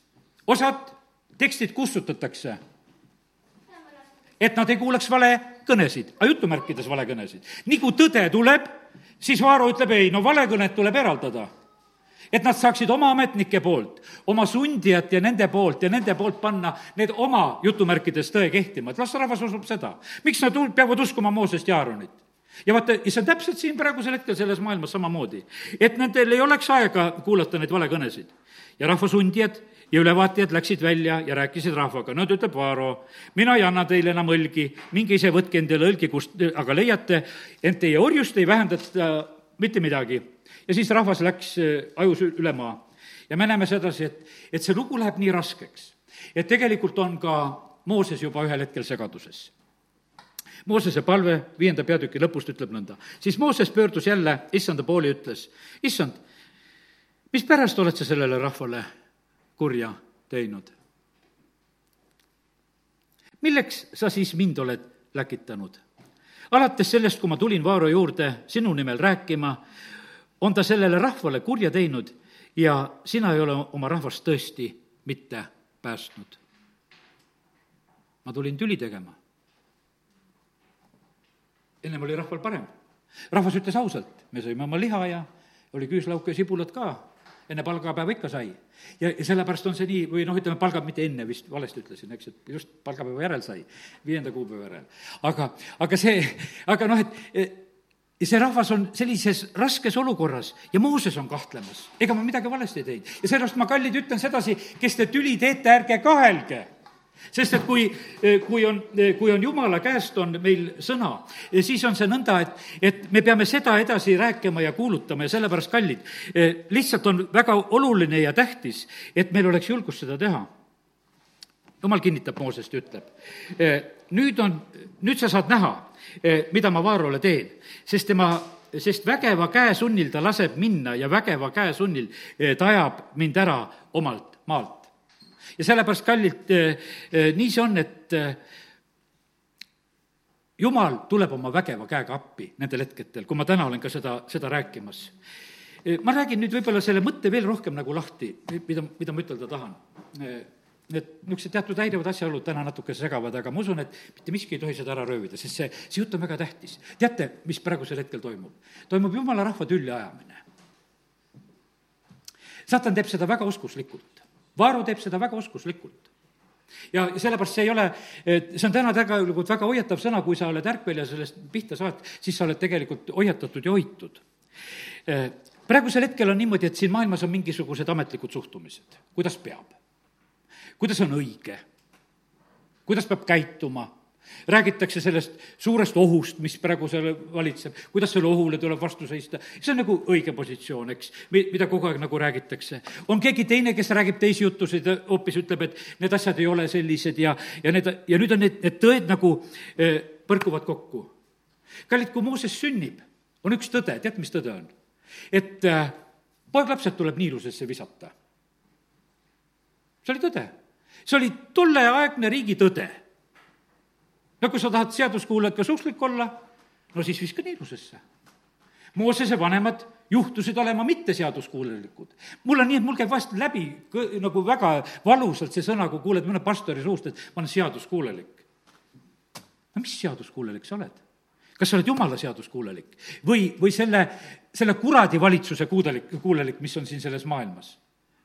osad tekstid kustutatakse, et nad ei kuulaks valekõnesid, aga jutumärkides valekõnesid. nii kui tõde tuleb, siis Vaaro ütleb ei, no valekõned tuleb eraldada et nad saaksid oma ametnike poolt, oma sundijat ja nende poolt ja nende poolt panna need oma jutumärkides tõe kehtima, et las rahvas usub seda. miks nad peavad uskuma Moosest ja Aaronit? Ja vaata, see on täpselt siin praegusel hetkel selles maailmas samamoodi. et nendel ei oleks aega kuulata neid valekõnesid. ja rahvasundijad ja ülevaatajad läksid välja ja rääkisid rahvaga, nüüd ütleb Vaaro, mina ei anna teile enam õlgi, minge ise võtke endale õlgi, kust aga leiate, ent teie orjust ei vähendata mitte midagi. ja siis rahvas läks äh, ajus üle maa. ja me näeme sedasi, et, et see lugu läheb nii raskeks, et tegelikult on ka Mooses juba ühel hetkel segaduses Moosese palve viienda peatüki lõpust ütleb nõnda. siis Mooses pöördus jälle issanda poole ja ütles, issand, mispärast oled sa sellele rahvale kurja teinud? milleks sa siis mind oled läkitanud? alates sellest, kui ma tulin Vaaro juurde sinu nimel rääkima, on ta sellele rahvale kurja teinud ja sina ei ole oma rahvast tõesti mitte päästnud. ma tulin tüli tegema ennem oli rahval parem. rahvas ütles ausalt, me sõime oma liha ja oli küüslauka ja sibulat ka, enne palgapäeva ikka sai. ja, ja sellepärast on see nii, või noh, ütleme, palga mitte enne vist, valesti ütlesin, eks, et just palgapäeva järel sai, viienda kuupäeva järel. aga, aga see, aga noh, et ja see rahvas on sellises raskes olukorras ja Mooses on kahtlemas, ega ma midagi valesti ei teinud. ja sellepärast ma, kallid, ütlen sedasi, kes te tüli teete, ärge kahelge sest et kui, kui on, kui on jumala käest, on meil sõna, siis on see nõnda, et, et me peame seda edasi rääkima ja kuulutama ja sellepärast, kallid, lihtsalt on väga oluline ja tähtis, et meil oleks julgust seda teha. jumal kinnitab Moosest ja ütleb, nüüd on, nüüd sa saad näha, mida ma Vaarole teen, sest tema sest vägeva käesunnil ta laseb minna ja vägeva käesunnil ta ajab mind ära omalt maalt ja sellepärast, kallid, eh, eh, nii see on, et eh, jumal tuleb oma vägeva käega appi nendel hetkedel, kui ma täna olen ka seda, seda rääkimas. ma räägin nüüd võib-olla selle mõtte veel rohkem nagu lahti, mida, mida ma ütelda tahan. Need niisugused teatud häirivad asjaolud täna natuke segavad, aga ma usun, et mitte miski ei tohi seda ära röövida, sest see, see jutt on väga tähtis. teate, mis praegusel hetkel toimub? toimub jumala rahva tülli ajamine. saatan teeb seda väga oskuslikult Vaaru teeb seda väga oskuslikult. Ja sellepärast see ei ole, see on täna tegelikult väga hoiatav sõna, kui sa oled ärkvel ja sellest pihta saad, siis sa oled tegelikult hoiatatud ja hoitud. praegusel hetkel on niimoodi, et siin maailmas on mingisugused ametlikud suhtumised, kuidas peab, kuidas on õige, kuidas peab käituma räägitakse sellest suurest ohust, mis praegu seal valitseb, kuidas selle ohule tuleb vastu seista, see on nagu õige positsioon, eks, mida kogu aeg nagu räägitakse. on keegi teine, kes räägib teisi jutusid hoopis ütleb, et need asjad ei ole sellised ja, ja need, ja nüüd on need, need tõed nagu eh, põrkuvad kokku. kallid, kui Mooses sünnib, on üks tõde, tead, mis tõde on? et äh, poeglapsed tuleb niilusesse visata. see oli tõde. see oli tolleaegne riigi tõde no kui sa tahad seaduskuulekas usklik olla, no siis viska niilusesse. Moosese vanemad juhtusid olema mitteseaduskuulelikud. mul on nii, et mul käib vahest läbi nagu väga valusalt see sõna, kui kuuled mõne pastori suust, et ma olen seaduskuulelik. no mis seaduskuulelik sa oled? kas sa oled jumala seaduskuulelik või, või selle, selle kuradi valitsuse kuudelik, kuulelik, mis on siin selles maailmas?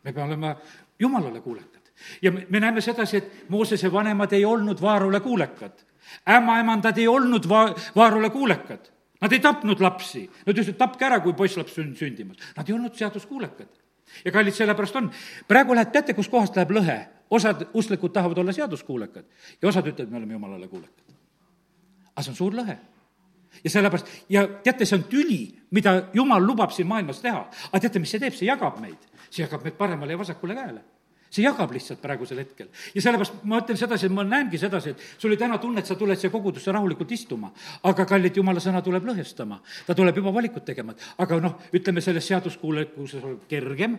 me peame olema jumalale kuulekad. ja me, me näeme sedasi, et Moosese vanemad ei olnud Vaarule kuulekad ämmaemandad ei olnud va-, Vaarule kuulekad. Nad ei tapnud lapsi, nad ütlesid, tapke ära, kui poisslaps on sündimas. Nad ei olnud seaduskuulekad. ja kallid, sellepärast on, praegu läheb, teate, kuskohast läheb lõhe? osad usklikud tahavad olla seaduskuulekad ja osad ütlevad, me oleme jumalale kuulekad. aga see on suur lõhe ja sellepärast, ja teate, see on tüli, mida jumal lubab siin maailmas teha. aga teate, mis see teeb, see jagab meid. see jagab meid paremale ja vasakule käele see jagab lihtsalt praegusel hetkel. ja sellepärast ma ütlen sedasi, et ma näengi sedasi, et sul oli täna tunne, et sa tuled siia kogudusse rahulikult istuma. aga kallid, jumala sõna tuleb lõhestama. ta tuleb juba valikut tegema. aga noh, ütleme selles seaduskuulekuses on kergem,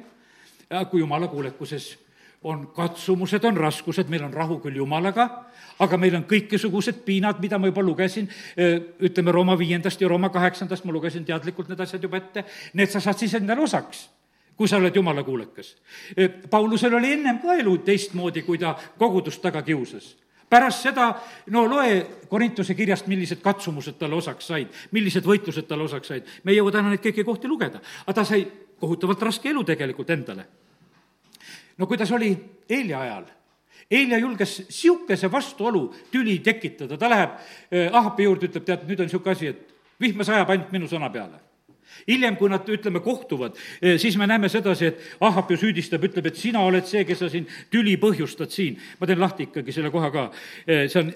kui jumala kuulekuses on katsumused, on raskused, meil on rahu küll Jumalaga, aga meil on kõikesugused piinad, mida ma juba lugesin, ütleme Rooma viiendast ja Rooma kaheksandast, ma lugesin teadlikult need asjad juba ette, need sa saad siis endale osaks kui sa oled jumala kuulekas. Paulusel oli ennem ka elu teistmoodi, kui ta kogudust taga kiusas pärast seda, no loe Korintuse kirjast, millised katsumused talle osaks said, millised võitlused talle osaks said. me ei jõua täna neid kõiki kohti lugeda, aga ta sai kohutavalt raske elu tegelikult endale. no kuidas oli Eelia ajal? Eelia julges niisuguse vastuolu tüli tekitada, ta läheb eh, Ahapi juurde, ütleb, tead, nüüd on niisugune asi, et vihma sajab ainult minu sõna peale hiljem, kui nad, ütleme, kohtuvad, eh, siis me näeme sedasi, et Ahab ju süüdistab, ütleb, et sina oled see, kes sa siin tüli põhjustad siin. ma teen lahti ikkagi selle koha ka. Eh, see on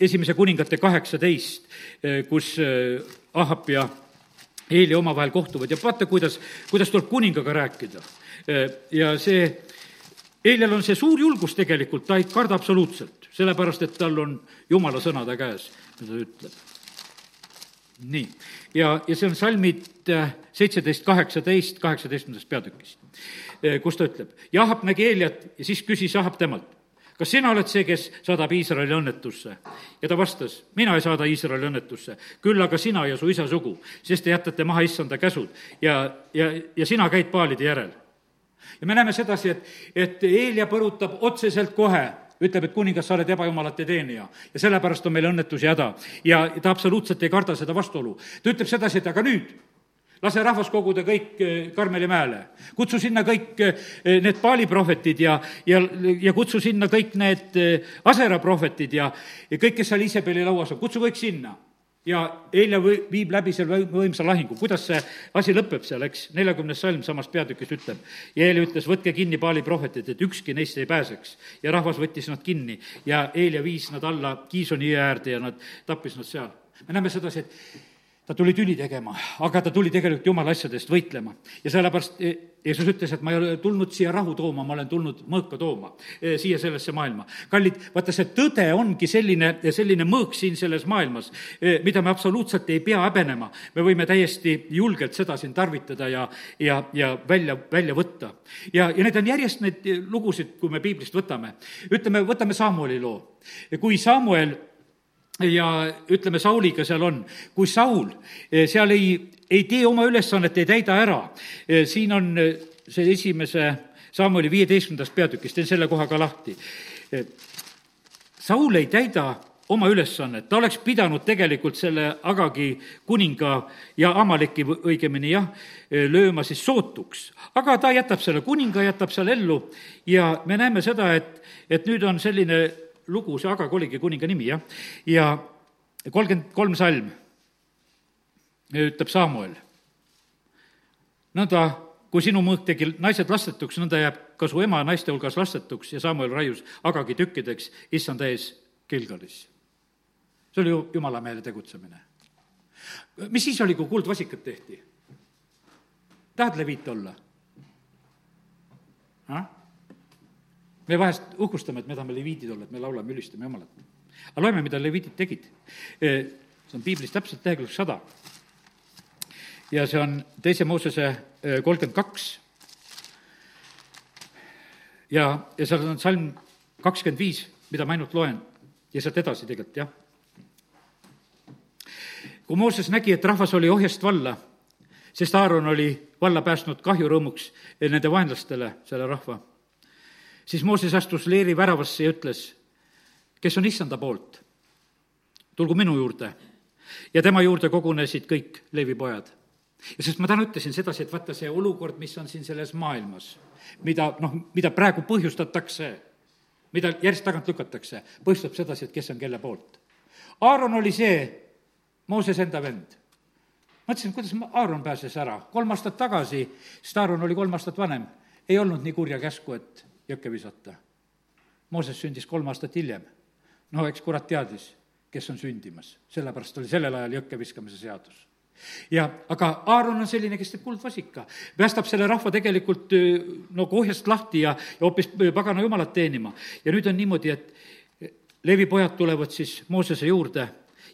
esimese kuningate kaheksateist, eh, kus Ahab ja Eeli omavahel kohtuvad ja vaata, kuidas, kuidas tuleb kuningaga rääkida. ja see, Eelial on see suur julgus tegelikult, ta ei karda absoluutselt, sellepärast et tal on jumala sõnade käes, mida ta ütleb nii, ja, ja see on salmid äh, seitseteist, kaheksateist, kaheksateistkümnendast peatükist, äh, kus ta ütleb, Jahab nägi Eeliat ja siis küsis Jahab temalt, kas sina oled see, kes saadab Iisraeli õnnetusse? ja ta vastas, mina ei saada Iisraeli õnnetusse, küll aga sina ja su isa sugu, sest te jätate maha issanda käsud ja, ja, ja sina käid paalide järel. ja me näeme sedasi, et, et Eelia põrutab otseselt kohe ütleb, et kuningas, sa oled ebajumalate teenija ja sellepärast on meil õnnetus ja häda. ja ta absoluutselt ei karda seda vastuolu. ta ütleb sedasi, et aga nüüd, lase rahvas koguda kõik eh, Karmeli mäele. kutsu sinna kõik eh, need Paali prohvetid ja, ja, ja kutsu sinna kõik need eh, Asera prohvetid ja, ja kõik, kes seal Iisabeli lauas on, kutsu kõik sinna ja Helja või-, viib läbi selle võimsa lahingu, kuidas see asi lõpeb seal, eks, neljakümnes salm samast peatükist ütleb. ja Helja ütles, võtke kinni Paali prohvetid, et ükski neist ei pääseks. ja rahvas võttis nad kinni ja Helja viis nad alla Kiisoni jõe äärde ja nad tappis nad seal. me näeme sedasi, et ta tuli tüli tegema, aga ta tuli tegelikult jumala asjadest võitlema. ja sellepärast e, Jeesus ütles, et ma ei ole tulnud siia rahu tooma, ma olen tulnud mõõka tooma e, siia sellesse maailma. kallid, vaata, see tõde ongi selline, selline mõõk siin selles maailmas, e, mida me absoluutselt ei pea häbenema. me võime täiesti julgelt seda siin tarvitada ja, ja, ja välja, välja võtta. ja, ja need on järjest neid lugusid, kui me piiblist võtame. ütleme, võtame Samueli loo. kui Samuel ja ütleme, Sauliga seal on, kui Saul eh, seal ei, ei tee oma ülesannet, ei täida ära, eh, siin on eh, see esimese Samueli viieteistkümnendast peatükist, teen selle koha ka lahti. Saul ei täida oma ülesannet, ta oleks pidanud tegelikult selle Agagi kuninga ja Amaleki õigemini jah, lööma siis sootuks. aga ta jätab selle kuninga, jätab seal ellu ja me näeme seda, et, et nüüd on selline lugu, see Agag oligi kuninga nimi, jah, ja kolmkümmend kolm salm ütleb Samuel. nõnda, kui sinu mõõk tegi naised lastetuks, nõnda jääb ka su ema naiste hulgas lastetuks ja Samuel raius Agagi tükkideks issanda ees Gilgalis. see oli ju jumala meele tegutsemine. mis siis oli, kui kuldvasikat tehti? tahad leviit olla? Me vahest uhkustame, et me tahame leviidid olla, et me laulame, ülistame Jumalat. aga loeme, mida leviidid tegid. see on piiblis täpselt lehekülg sada. ja see on teise Moosese kolmkümmend kaks. ja, ja seal on salm kakskümmend viis, mida ma ainult loen ja sealt edasi tegelikult, jah. kui Mooses nägi, et rahvas oli ohjast valla, sest Aaron oli valla päästnud kahjurõõmuks nende vaenlastele, selle rahva siis Mooses astus leeri väravasse ja ütles, kes on issanda poolt, tulgu minu juurde. ja tema juurde kogunesid kõik Leevi pojad. ja sest ma täna ütlesin sedasi, et vaata see olukord, mis on siin selles maailmas, mida noh, mida praegu põhjustatakse, mida järjest tagant lükatakse, põhjustab sedasi, et kes on kelle poolt. Aaron oli see, Mooses enda vend mõtlesin, kuidas Aaron pääses ära, kolm aastat tagasi, sest Aaron oli kolm aastat vanem, ei olnud nii kurja käsku, et jõkke visata. Mooses sündis kolm aastat hiljem. no eks kurat teadis, kes on sündimas. sellepärast oli sellel ajal jõkke viskamise seadus ja aga Aaron on selline, kes teeb kuldvasika, päästab selle rahva tegelikult nagu ohjast lahti ja, ja hoopis pagana jumalat teenima. ja nüüd on niimoodi, et Leevi pojad tulevad siis Moosese juurde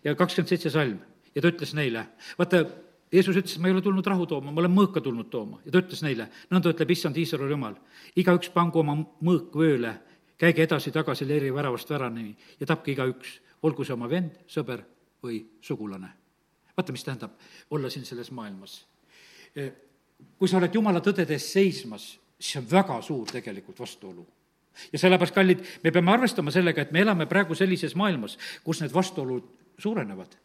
ja kakskümmend seitse salm ja ta ütles neile, vaata, Jeesus ütles, ma ei ole tulnud rahu tooma, ma olen mõõka tulnud tooma ja ta ütles neile, nõnda ütleb issand Iisraeli jumal, igaüks pangu oma mõõk vööle, käige edasi-tagasi leeri väravast värani ja tapke igaüks, olgu see oma vend, sõber või sugulane. vaata, mis tähendab olla siin selles maailmas. kui sa oled jumala tõdedes seismas, siis see on väga suur tegelikult vastuolu ja sellepärast, kallid, me peame arvestama sellega, et me elame praegu sellises maailmas, kus need vastuolud suurenevad.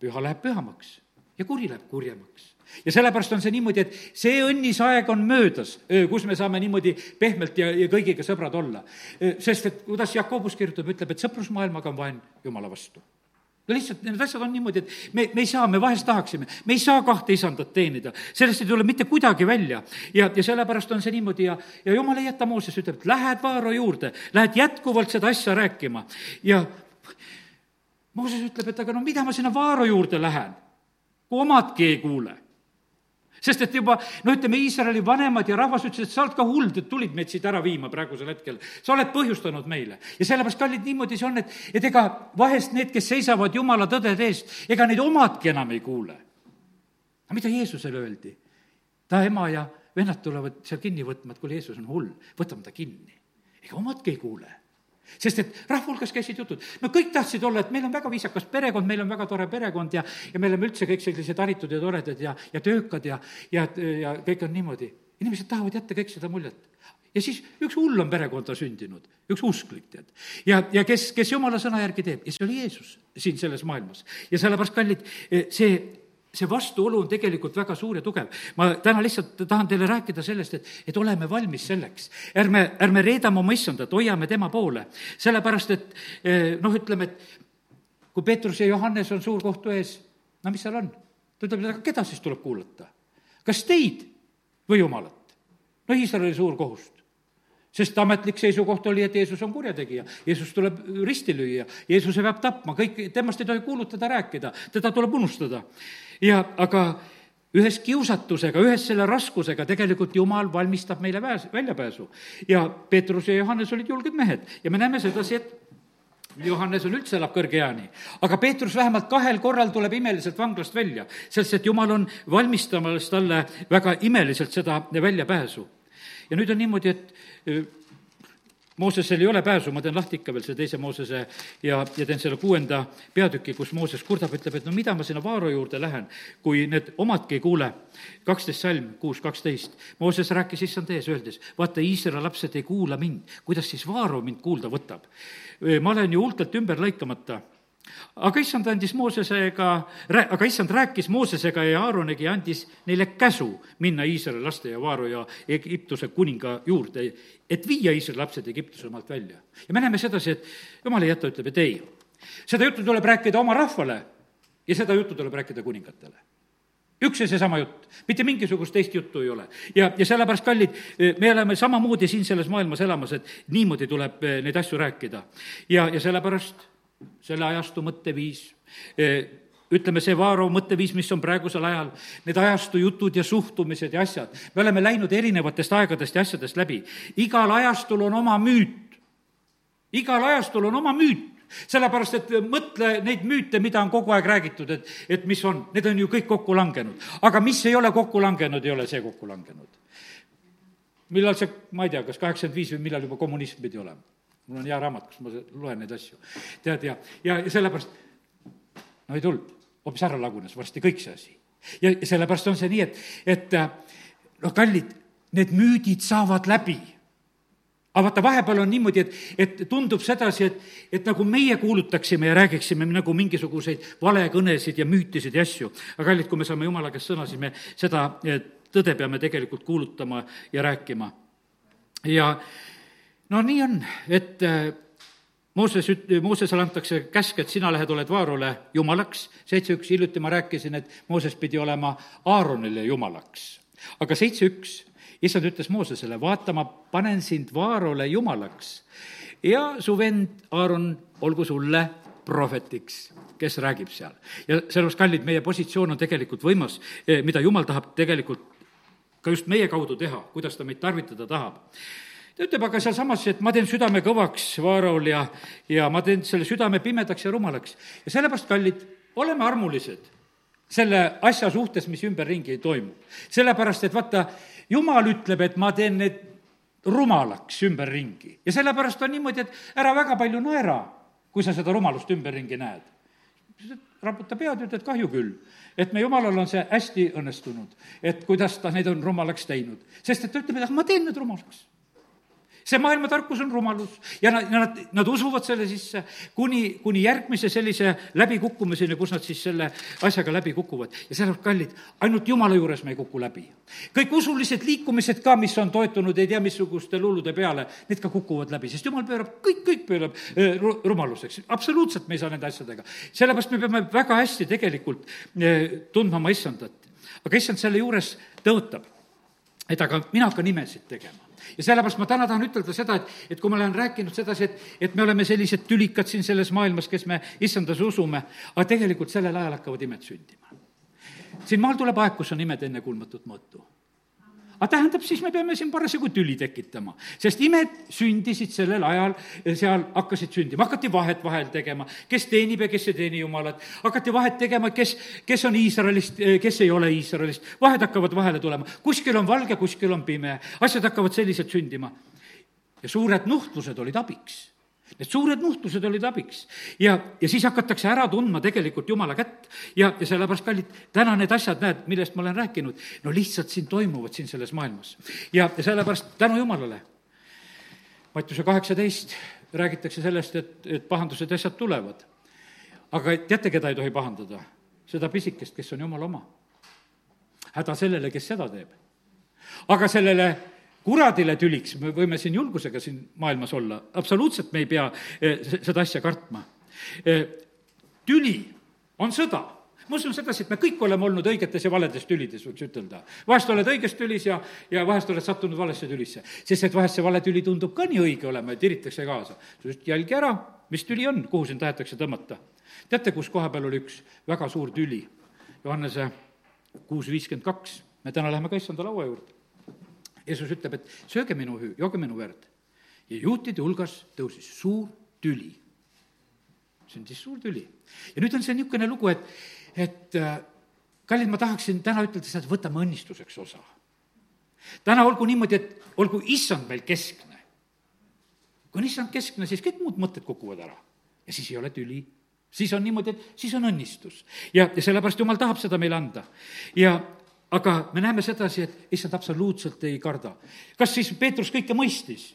püha läheb pühamaks ja kuri läheb kurjemaks. ja sellepärast on see niimoodi, et see õnnis aeg on möödas, kus me saame niimoodi pehmelt ja, ja kõigiga sõbrad olla. sest et kuidas Jakobus kirjutab, ütleb, et sõprusmaailmaga on vaen Jumala vastu. No lihtsalt need asjad on niimoodi, et me, me ei saa, me vahest tahaksime, me ei saa kahte isandat teenida, sellest ei tule mitte kuidagi välja. ja, ja sellepärast on see niimoodi ja, ja jumal ei jäta Mooses, ütleb, et lähed Vaaro juurde, lähed jätkuvalt seda asja rääkima. Ja Mooses ütleb, et aga no mida ma sinna Vaaro juurde lähen kui omadki ei kuule sest et juba, no ütleme, Iisraeli vanemad ja rahvas ütlesid, et sa oled ka hull, et tulid meid siit ära viima praegusel hetkel. sa oled põhjustanud meile. ja sellepärast, kallid, niimoodi see on, et, et ega vahest need, kes seisavad Jumala tõdede eest, ega neid omadki enam ei kuule. aga mida Jeesusele öeldi? ta ema ja vennad tulevad seal kinni võtma, et kuule, Jeesus on hull, võtame ta kinni. ega omadki ei kuule sest et rahva hulgas käisid jutud, no kõik tahtsid olla, et meil on väga viisakas perekond, meil on väga tore perekond ja, ja me oleme üldse kõik sellised haritud ja toredad ja, ja töökad ja, ja, ja kõik on niimoodi. inimesed tahavad jätta kõik seda muljet. ja siis üks hull on perekonda sündinud, üks usklik, tead. ja, ja kes, kes jumala sõna järgi teeb ja see oli Jeesus siin selles maailmas. ja sellepärast, kallid, see see vastuolu on tegelikult väga suur ja tugev. ma täna lihtsalt tahan teile rääkida sellest, et, et oleme valmis selleks. ärme, ärme reedame oma issandat, hoiame tema poole. sellepärast, et eh, noh, ütleme, et kui Peetrus ja Johannes on suurkohtu ees, no mis seal on? ta ütleb, et aga keda siis tuleb kuulata? kas teid või Jumalat? no Iisraeli suur kohust sest ametlik seisukoht oli, et Jeesus on kurjategija, Jeesus tuleb risti lüüa, Jeesuse peab tapma, kõik, temast ei tohi kuulutada, rääkida, teda tuleb unustada. Ja aga ühes kiusatusega, ühes selle raskusega tegelikult Jumal valmistab meile pääs-, väljapääsu. ja Peetrus ja Johannes olid julged mehed ja me näeme sedasi, et Johannes on üldse, elab kõrge eani. aga Peetrus vähemalt kahel korral tuleb imeliselt vanglast välja, sest et Jumal on valmistamas talle väga imeliselt seda väljapääsu ja nüüd on niimoodi, et Moosesel ei ole pääsu, ma teen lahti ikka veel selle teise Moosese ja, ja teen selle kuuenda peatüki, kus Mooses kurdab, ütleb, et no mida ma sinna Vaaro juurde lähen, kui need omadki ei kuule. kaksteist salm, kuus, kaksteist. Mooses rääkis issand ees, öeldes, vaata, Iisraeli lapsed ei kuula mind, kuidas siis Vaaro mind kuulda võtab? ma olen ju huultelt ümber lõikamata aga issand andis Moosesega, aga issand rääkis Moosesega ja Aaronegi ja andis neile käsu minna Iisraeli laste ja Vaaru ja Egiptuse kuninga juurde, et viia Iisraeli lapsed Egiptuse maalt välja. ja me näeme sedasi, et jumal ei jäta, ütleb, et ei. seda juttu tuleb rääkida oma rahvale ja seda juttu tuleb rääkida kuningatele üks ja seesama jutt, mitte mingisugust teist juttu ei ole. ja, ja sellepärast, kallid, me oleme samamoodi siin selles maailmas elamas, et niimoodi tuleb eh, neid asju rääkida. ja, ja sellepärast selle ajastu mõtteviis, e, ütleme, see Vaaro mõtteviis, mis on praegusel ajal, need ajastu jutud ja suhtumised ja asjad, me oleme läinud erinevatest aegadest ja asjadest läbi. igal ajastul on oma müüt. igal ajastul on oma müüt sellepärast, et mõtle neid müüte, mida on kogu aeg räägitud, et, et mis on, need on ju kõik kokku langenud. aga mis ei ole kokku langenud, ei ole see kokku langenud. millal see, ma ei tea, kas kaheksakümmend viis või millal juba kommunism pidi olema? Mul on hea raamat, kus ma loen neid asju. tead, ja, ja, sellepärast no ei tulnud, hoopis ära lagunes varsti kõik see asi. ja sellepärast on see nii, et, et noh, kallid, need müüdid saavad läbi aga vaata, vahepeal on niimoodi, et, et tundub sedasi, et, et nagu meie kuulutaksime ja räägiksime nagu mingisuguseid valekõnesid ja müütisid ja asju. aga kallid, kui me saame Jumala käest sõna, siis me seda tõde peame tegelikult kuulutama ja rääkima. ja no nii on, et äh, Mooses üt-, Moosesele antakse käsk, et sina lähed, oled Vaarole jumalaks, seitse üks, hiljuti ma rääkisin, et Mooses pidi olema Aaronile jumalaks. aga seitse üks, issand ütles Moosesele, vaata, ma panen sind Vaarole jumalaks ja su vend Aaron olgu sulle prohvetiks, kes räägib seal. ja sellepärast, kallid, meie positsioon on tegelikult võimas, mida Jumal tahab tegelikult ka just meie kaudu teha, kuidas ta meid tarvitada tahab ta ütleb aga sealsamas, et ma teen südame kõvaks Vaaraol ja, ja ma teen selle südame pimedaks ja rumalaks. ja sellepärast, kallid, oleme armulised selle asja suhtes, mis ümberringi toimub. sellepärast, et vaata, jumal ütleb, et ma teen need rumalaks ümberringi ja sellepärast on niimoodi, et ära väga palju naera, kui sa seda rumalust ümberringi näed. raputa pead, ütled kahju küll, et me jumalal on see hästi õnnestunud, et kuidas ta neid on rumalaks teinud, sest et ta ütleb, et ah, ma teen need rumalaks see maailma tarkus on rumalus ja nad, nad, nad usuvad selle sisse kuni, kuni järgmise sellise läbikukkumiseni, kus nad siis selle asjaga läbi kukuvad. ja sellepärast, kallid, ainult Jumala juures me ei kuku läbi. kõik usulised liikumised ka, mis on toetunud ei tea missuguste lulude peale, need ka kukuvad läbi, sest Jumal pöörab, kõik, kõik pöörab äh, rumaluseks. absoluutselt me ei saa nende asjadega. sellepärast me peame väga hästi tegelikult äh, tundma oma issandat. aga issand selle juures tõotab, et aga mina hakkan imesid tegema ja sellepärast ma täna tahan ütelda seda, et, et kui ma olen rääkinud sedasi, et, et me oleme sellised tülikad siin selles maailmas, kes me issandas usume, aga tegelikult sellel ajal hakkavad imed sündima. siin maal tuleb aeg, kus on imed ennekuulmatut mõõtu aga tähendab, siis me peame siin parasjagu tüli tekitama, sest imed sündisid sellel ajal, seal hakkasid sündima, hakati vahet vahel tegema, kes teenib ja kes ei teeni Jumalat, hakati vahet tegema, kes, kes on Iisraelist, kes ei ole Iisraelist, vahed hakkavad vahele tulema, kuskil on valge, kuskil on pime, asjad hakkavad selliselt sündima. ja suured nuhtlused olid abiks Need suured nuhtlused olid abiks ja, ja siis hakatakse ära tundma tegelikult Jumala kätt ja, ja sellepärast, kallid, täna need asjad, näed, millest ma olen rääkinud, no lihtsalt siin toimuvad siin selles maailmas. ja, ja sellepärast tänu Jumalale. Mattiuse kaheksateist räägitakse sellest, et, et pahandused ja asjad tulevad. aga teate, keda ei tohi pahandada? seda pisikest, kes on Jumala oma. häda sellele, kes seda teeb. aga sellele kuradile tüliks, me võime siin julgusega siin maailmas olla, absoluutselt me ei pea eh, seda asja kartma. Eh, tüli on sõda ma usun sedasi, et me kõik oleme olnud õigetes ja valedes tülides, võiks ütelda. vahest oled õiges tülis ja, ja vahest oled sattunud valesse tülisse. sest et vahest see vale tüli tundub ka nii õige olema ja tiritakse kaasa. just jälgi ära, mis tüli on, kuhu sind tahetakse tõmmata. teate, kus koha peal oli üks väga suur tüli? Johannese kuus viiskümmend kaks. me täna läheme ka issanda laua juurde Jeesus ütleb, et sööge minu hüü, jooge minu verd. ja juutide hulgas tõusis suur tüli. sündis suur tüli. ja nüüd on see niisugune lugu, et, et äh, kallid, ma tahaksin täna ütelda seda, et võtame õnnistuseks osa. täna olgu niimoodi, et olgu issand meil keskne. kui on issand keskne, siis kõik muud mõtted kukuvad ära ja siis ei ole tüli siis on niimoodi, et siis on õnnistus. ja, ja sellepärast Jumal tahab seda meile anda. ja, aga me näeme sedasi, et issand absoluutselt ei karda. kas siis Peetrus kõike mõistis?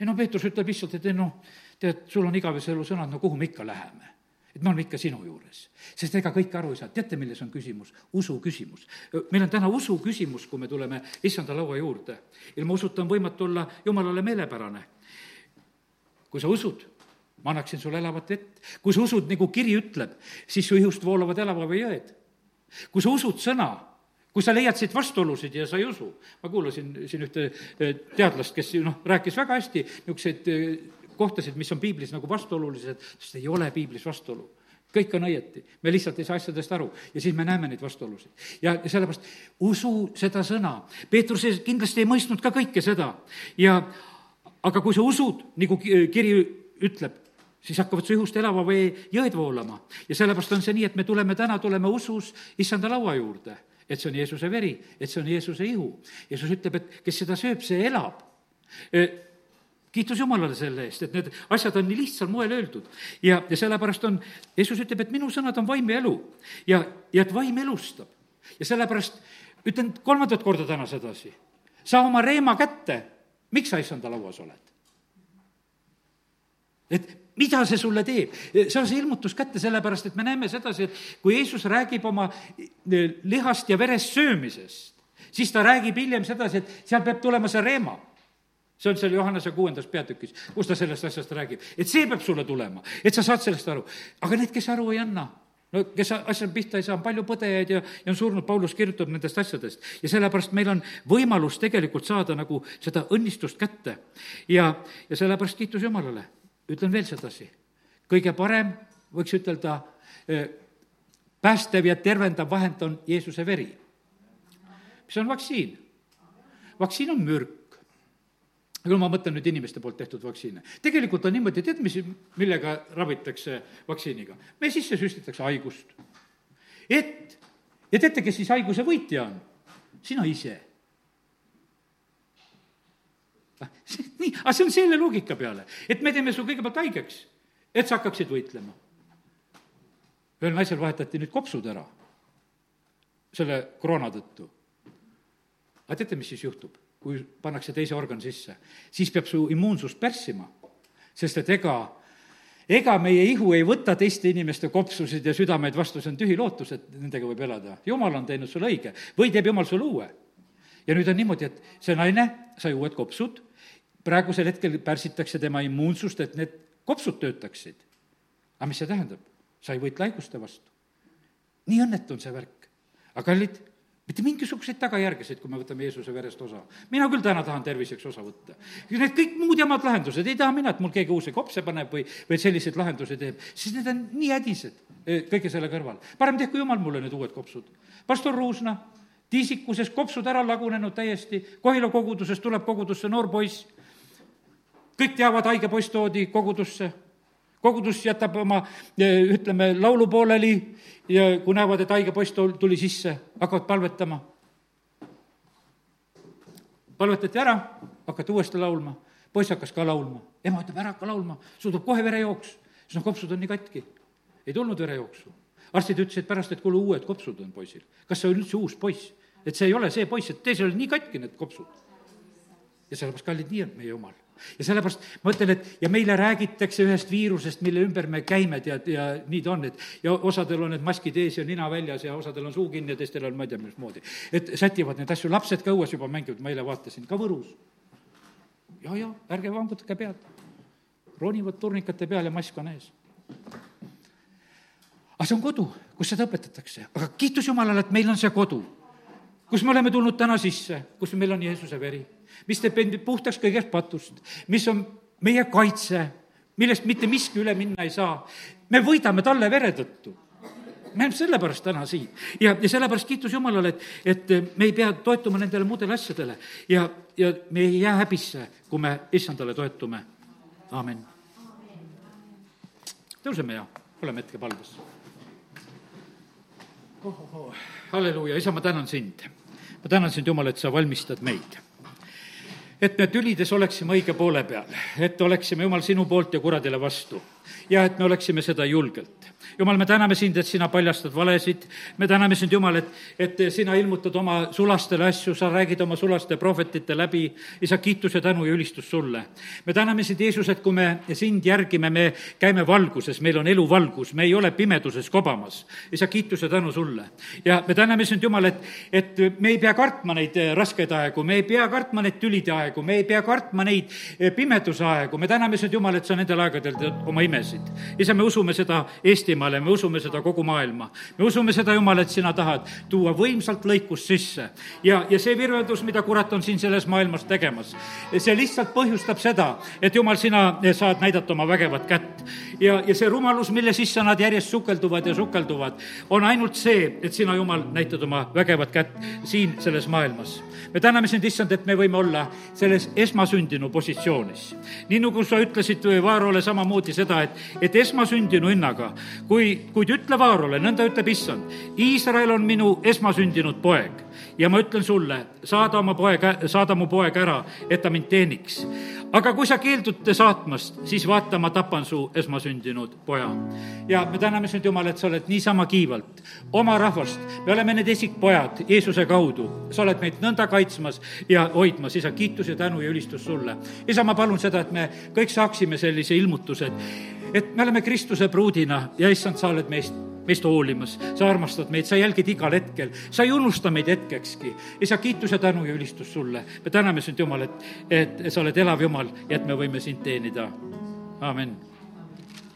ei no Peetrus ütleb lihtsalt, et ei noh, tead, sul on igavese elu sõnad, no kuhu me ikka läheme et me oleme ikka sinu juures. sest ega kõike aru ei saa, teate, milles on küsimus? usu küsimus. meil on täna usu küsimus, kui me tuleme issanda laua juurde. ilma usuta on võimatu olla jumalale meelepärane. kui sa usud, ma annaksin sulle elavat vett. kui sa usud, nagu kiri ütleb, siis su ihust voolavad elava või jõed. kui sa usud sõna, kui sa leiad siit vastuolusid ja sa ei usu, ma kuulasin siin ühte eh, teadlast, kes noh, rääkis väga hästi niisuguseid eh, kohtasid, mis on piiblis nagu vastuolulised, sest ei ole piiblis vastuolu. Kõik on õieti, me lihtsalt ei saa asjadest aru. Ja siis me näeme neid vastuolusid. ja sellepärast usu seda sõna, Peetrus kindlasti ei mõistnud ka kõike seda. Ja aga kui sa usud, nagu kiri ütleb, siis hakkavad su ihust elava vee jõed voolama. ja sellepärast on see nii, et me tuleme täna, tuleme usus issanda laua juurde et see on Jeesuse veri, et see on Jeesuse ihu. Jeesus ütleb, et kes seda sööb, see elab kiitus Jumalale selle eest, et need asjad on nii lihtsal moel öeldud. ja, ja sellepärast on, Jeesus ütleb, et minu sõnad on vaim ja elu ja, ja et vaim elustab. ja sellepärast ütlen kolmandat korda täna sedasi, saa oma reema kätte, miks sa issanda lauas oled? Et mida see sulle teeb? saa see ilmutus kätte, sellepärast et me näeme sedasi, et kui Jeesus räägib oma eh, lihast ja verest söömisest, siis ta räägib hiljem sedasi, et seal peab tulema see reema see on seal Johannese kuuendas peatükis, kus ta sellest asjast räägib, et see peab sulle tulema, et sa saad sellest aru. aga need, kes aru ei anna, no kes asja pihta ei saa, on palju põdejaid ja, ja on surnud, Paulus kirjutab nendest asjadest. ja sellepärast meil on võimalus tegelikult saada nagu seda õnnistust kätte. ja, ja sellepärast kiitus Jumalale ütlen veel sedasi, kõige parem võiks ütelda, päästev ja tervendav vahend on Jeesuse veri. mis on vaktsiin? vaktsiin on mürk. küll ma mõtlen nüüd inimeste poolt tehtud vaktsiine. tegelikult on niimoodi, tead, mis, millega ravitakse vaktsiiniga? meie sisse süstitakse haigust. et, ja teate, kes siis haiguse võitja on? sina ise ah, nii, aga see on selle loogika peale, et me teeme su kõigepealt haigeks, et sa hakkaksid võitlema ühel naisel vahetati nüüd kopsud ära selle koroona tõttu. aga teate, mis siis juhtub, kui pannakse teise organ sisse? siis peab su immuunsust pärssima, sest et ega ega meie ihu ei võta teiste inimeste kopsusid ja südameid vastu, see on tühi lootus, et nendega võib elada. jumal on teinud sulle õige või teeb jumal sulle uue. ja nüüd on niimoodi, et see naine sai uued kopsud, praegusel hetkel pärsitakse tema immuunsust, et need kopsud töötaksid. aga mis see tähendab? sa ei võitle haiguste vastu. nii õnnetu on see värk. aga kallid, mitte mingisuguseid tagajärgesid, kui me võtame Jeesuse verest osa. mina küll täna tahan terviseks osa võtta. Need kõik muud jamad lahendused, ei taha mina, et mul keegi uusi kopse paneb või, või selliseid lahendusi teeb, sest need on nii hädised eh, kõige selle kõrval. parem tehku jumal mulle need uued kopsud. pastor Ruusna, tiisikuses kopsud ära lagunenud täiesti, Kohila kogudusest tuleb kogudusse noor poiss, kõik teavad, haige poiss toodi kogudusse kogudus jätab oma, ütleme, laulu pooleli ja kui näevad, et haige poiss tuli sisse, hakkavad palvetama. palvetati ära, hakati uuesti laulma, poiss hakkas ka laulma, ema ütleb, ära hakka laulma, sul tuleb kohe verejooks, siis noh, kopsud on nii katki. ei tulnud verejooksu. arstid ütlesid pärast, et kuule, uued kopsud on poisil. kas see on üldse uus poiss? et see ei ole see poiss, et teisel oli nii katki need kopsud. ja sellepärast, kallid, nii on meie jumal ja sellepärast ma ütlen, et ja meile räägitakse ühest viirusest, mille ümber me käime, tead, ja nii ta on, et ja osadel on need maskid ees ja nina väljas ja osadel on suu kinni ja teistel on ma ei tea, mismoodi. et sätivad neid asju, lapsed ka õues juba mängivad, ma eile vaatasin, ka Võrus. ja, ja ärge vangutage pead. ronivad turnikate peal ja mask on ees. aga see on kodu, kus seda õpetatakse, aga kiitus Jumalale, et meil on see kodu, kus me oleme tulnud täna sisse, kus meil on Jeesuse veri mis teeb end puhtaks kõigest patust, mis on meie kaitse, millest mitte miski üle minna ei saa. me võidame talle vere tõttu me oleme sellepärast täna siin ja, ja sellepärast kiitus Jumalale, et, et me ei pea toetuma nendele muudele asjadele ja, ja me ei jää häbisse, kui me issandale toetume. aamen. tõuseme ja oleme hetke palves oh,. Oh, oh. halleluuja, isa, ma tänan sind. ma tänan sind, Jumal, et sa valmistad meid et me tülides oleksime õige poole peal, et oleksime, Jumal, sinu poolt ja kuradile vastu. ja et me oleksime seda julgelt. Jumal, me täname sind, et sina paljastad valesid, me täname sind, Jumal, et, et sina ilmutad oma sulastele asju, sa räägid oma sulaste prohvetite läbi, isa, kiitus ja tänu ja ülistus sulle. me täname sind, Jeesus, et kui me sind järgime, me käime valguses, meil on eluvalgus, me ei ole pimeduses kobamas. isa, kiitus ja tänu sulle. ja me täname sind, Jumal, et, et me ei pea kartma neid raskeid aegu, me ei pea kartma neid tülide aegu, me ei pea kartma neid pimeduse aegu, me täname sind, Jumal, et sa nendel aegadel teed oma imesid. isa, me usume seda Eestimaale, me usume seda kogu maailma. me usume seda, Jumal, et sina tahad tuua võimsalt lõikust sisse. ja, ja see virveldus, mida kurat on siin selles maailmas tegemas, see lihtsalt põhjustab seda, et Jumal, sina saad näidata oma vägevat kätt. ja, ja see rumalus, mille sisse nad järjest sukelduvad ja sukelduvad, on ainult see, et sina, Jumal, näitad oma vägevat kätt siin selles maailmas. me täname sind, issand, et me võime olla selles esmasündinu positsioonis. nii nagu sa ütlesid Vaarole samamoodi seda, et, et esmasündinu hinnaga, kui, kuid ütle Vaarole, nõnda ütleb issand, Iisrael on minu esmasündinud poeg ja ma ütlen sulle, saada oma poeg, saada mu poeg ära, et ta mind teeniks. aga kui sa keeldud saatmast, siis vaata, ma tapan su esmasündinud poja. ja me täname sind, Jumal, et sa oled niisama kiivalt oma rahvast, me oleme need esikpojad Jeesuse kaudu, sa oled meid nõnda kaitsmas ja hoidmas, isa, kiitus ja tänu ja ülistus sulle. isa, ma palun seda, et me kõik saaksime sellise ilmutuse, et, et me oleme Kristuse pruudina ja issand, sa oled meist meist hoolimas, sa armastad meid, sa jälgid igal hetkel, sa ei unusta meid hetkekski. isa, kiitus ja tänu ja ülistus sulle. me täname sind, Jumal, et, et sa oled elav Jumal ja et me võime sind teenida. amin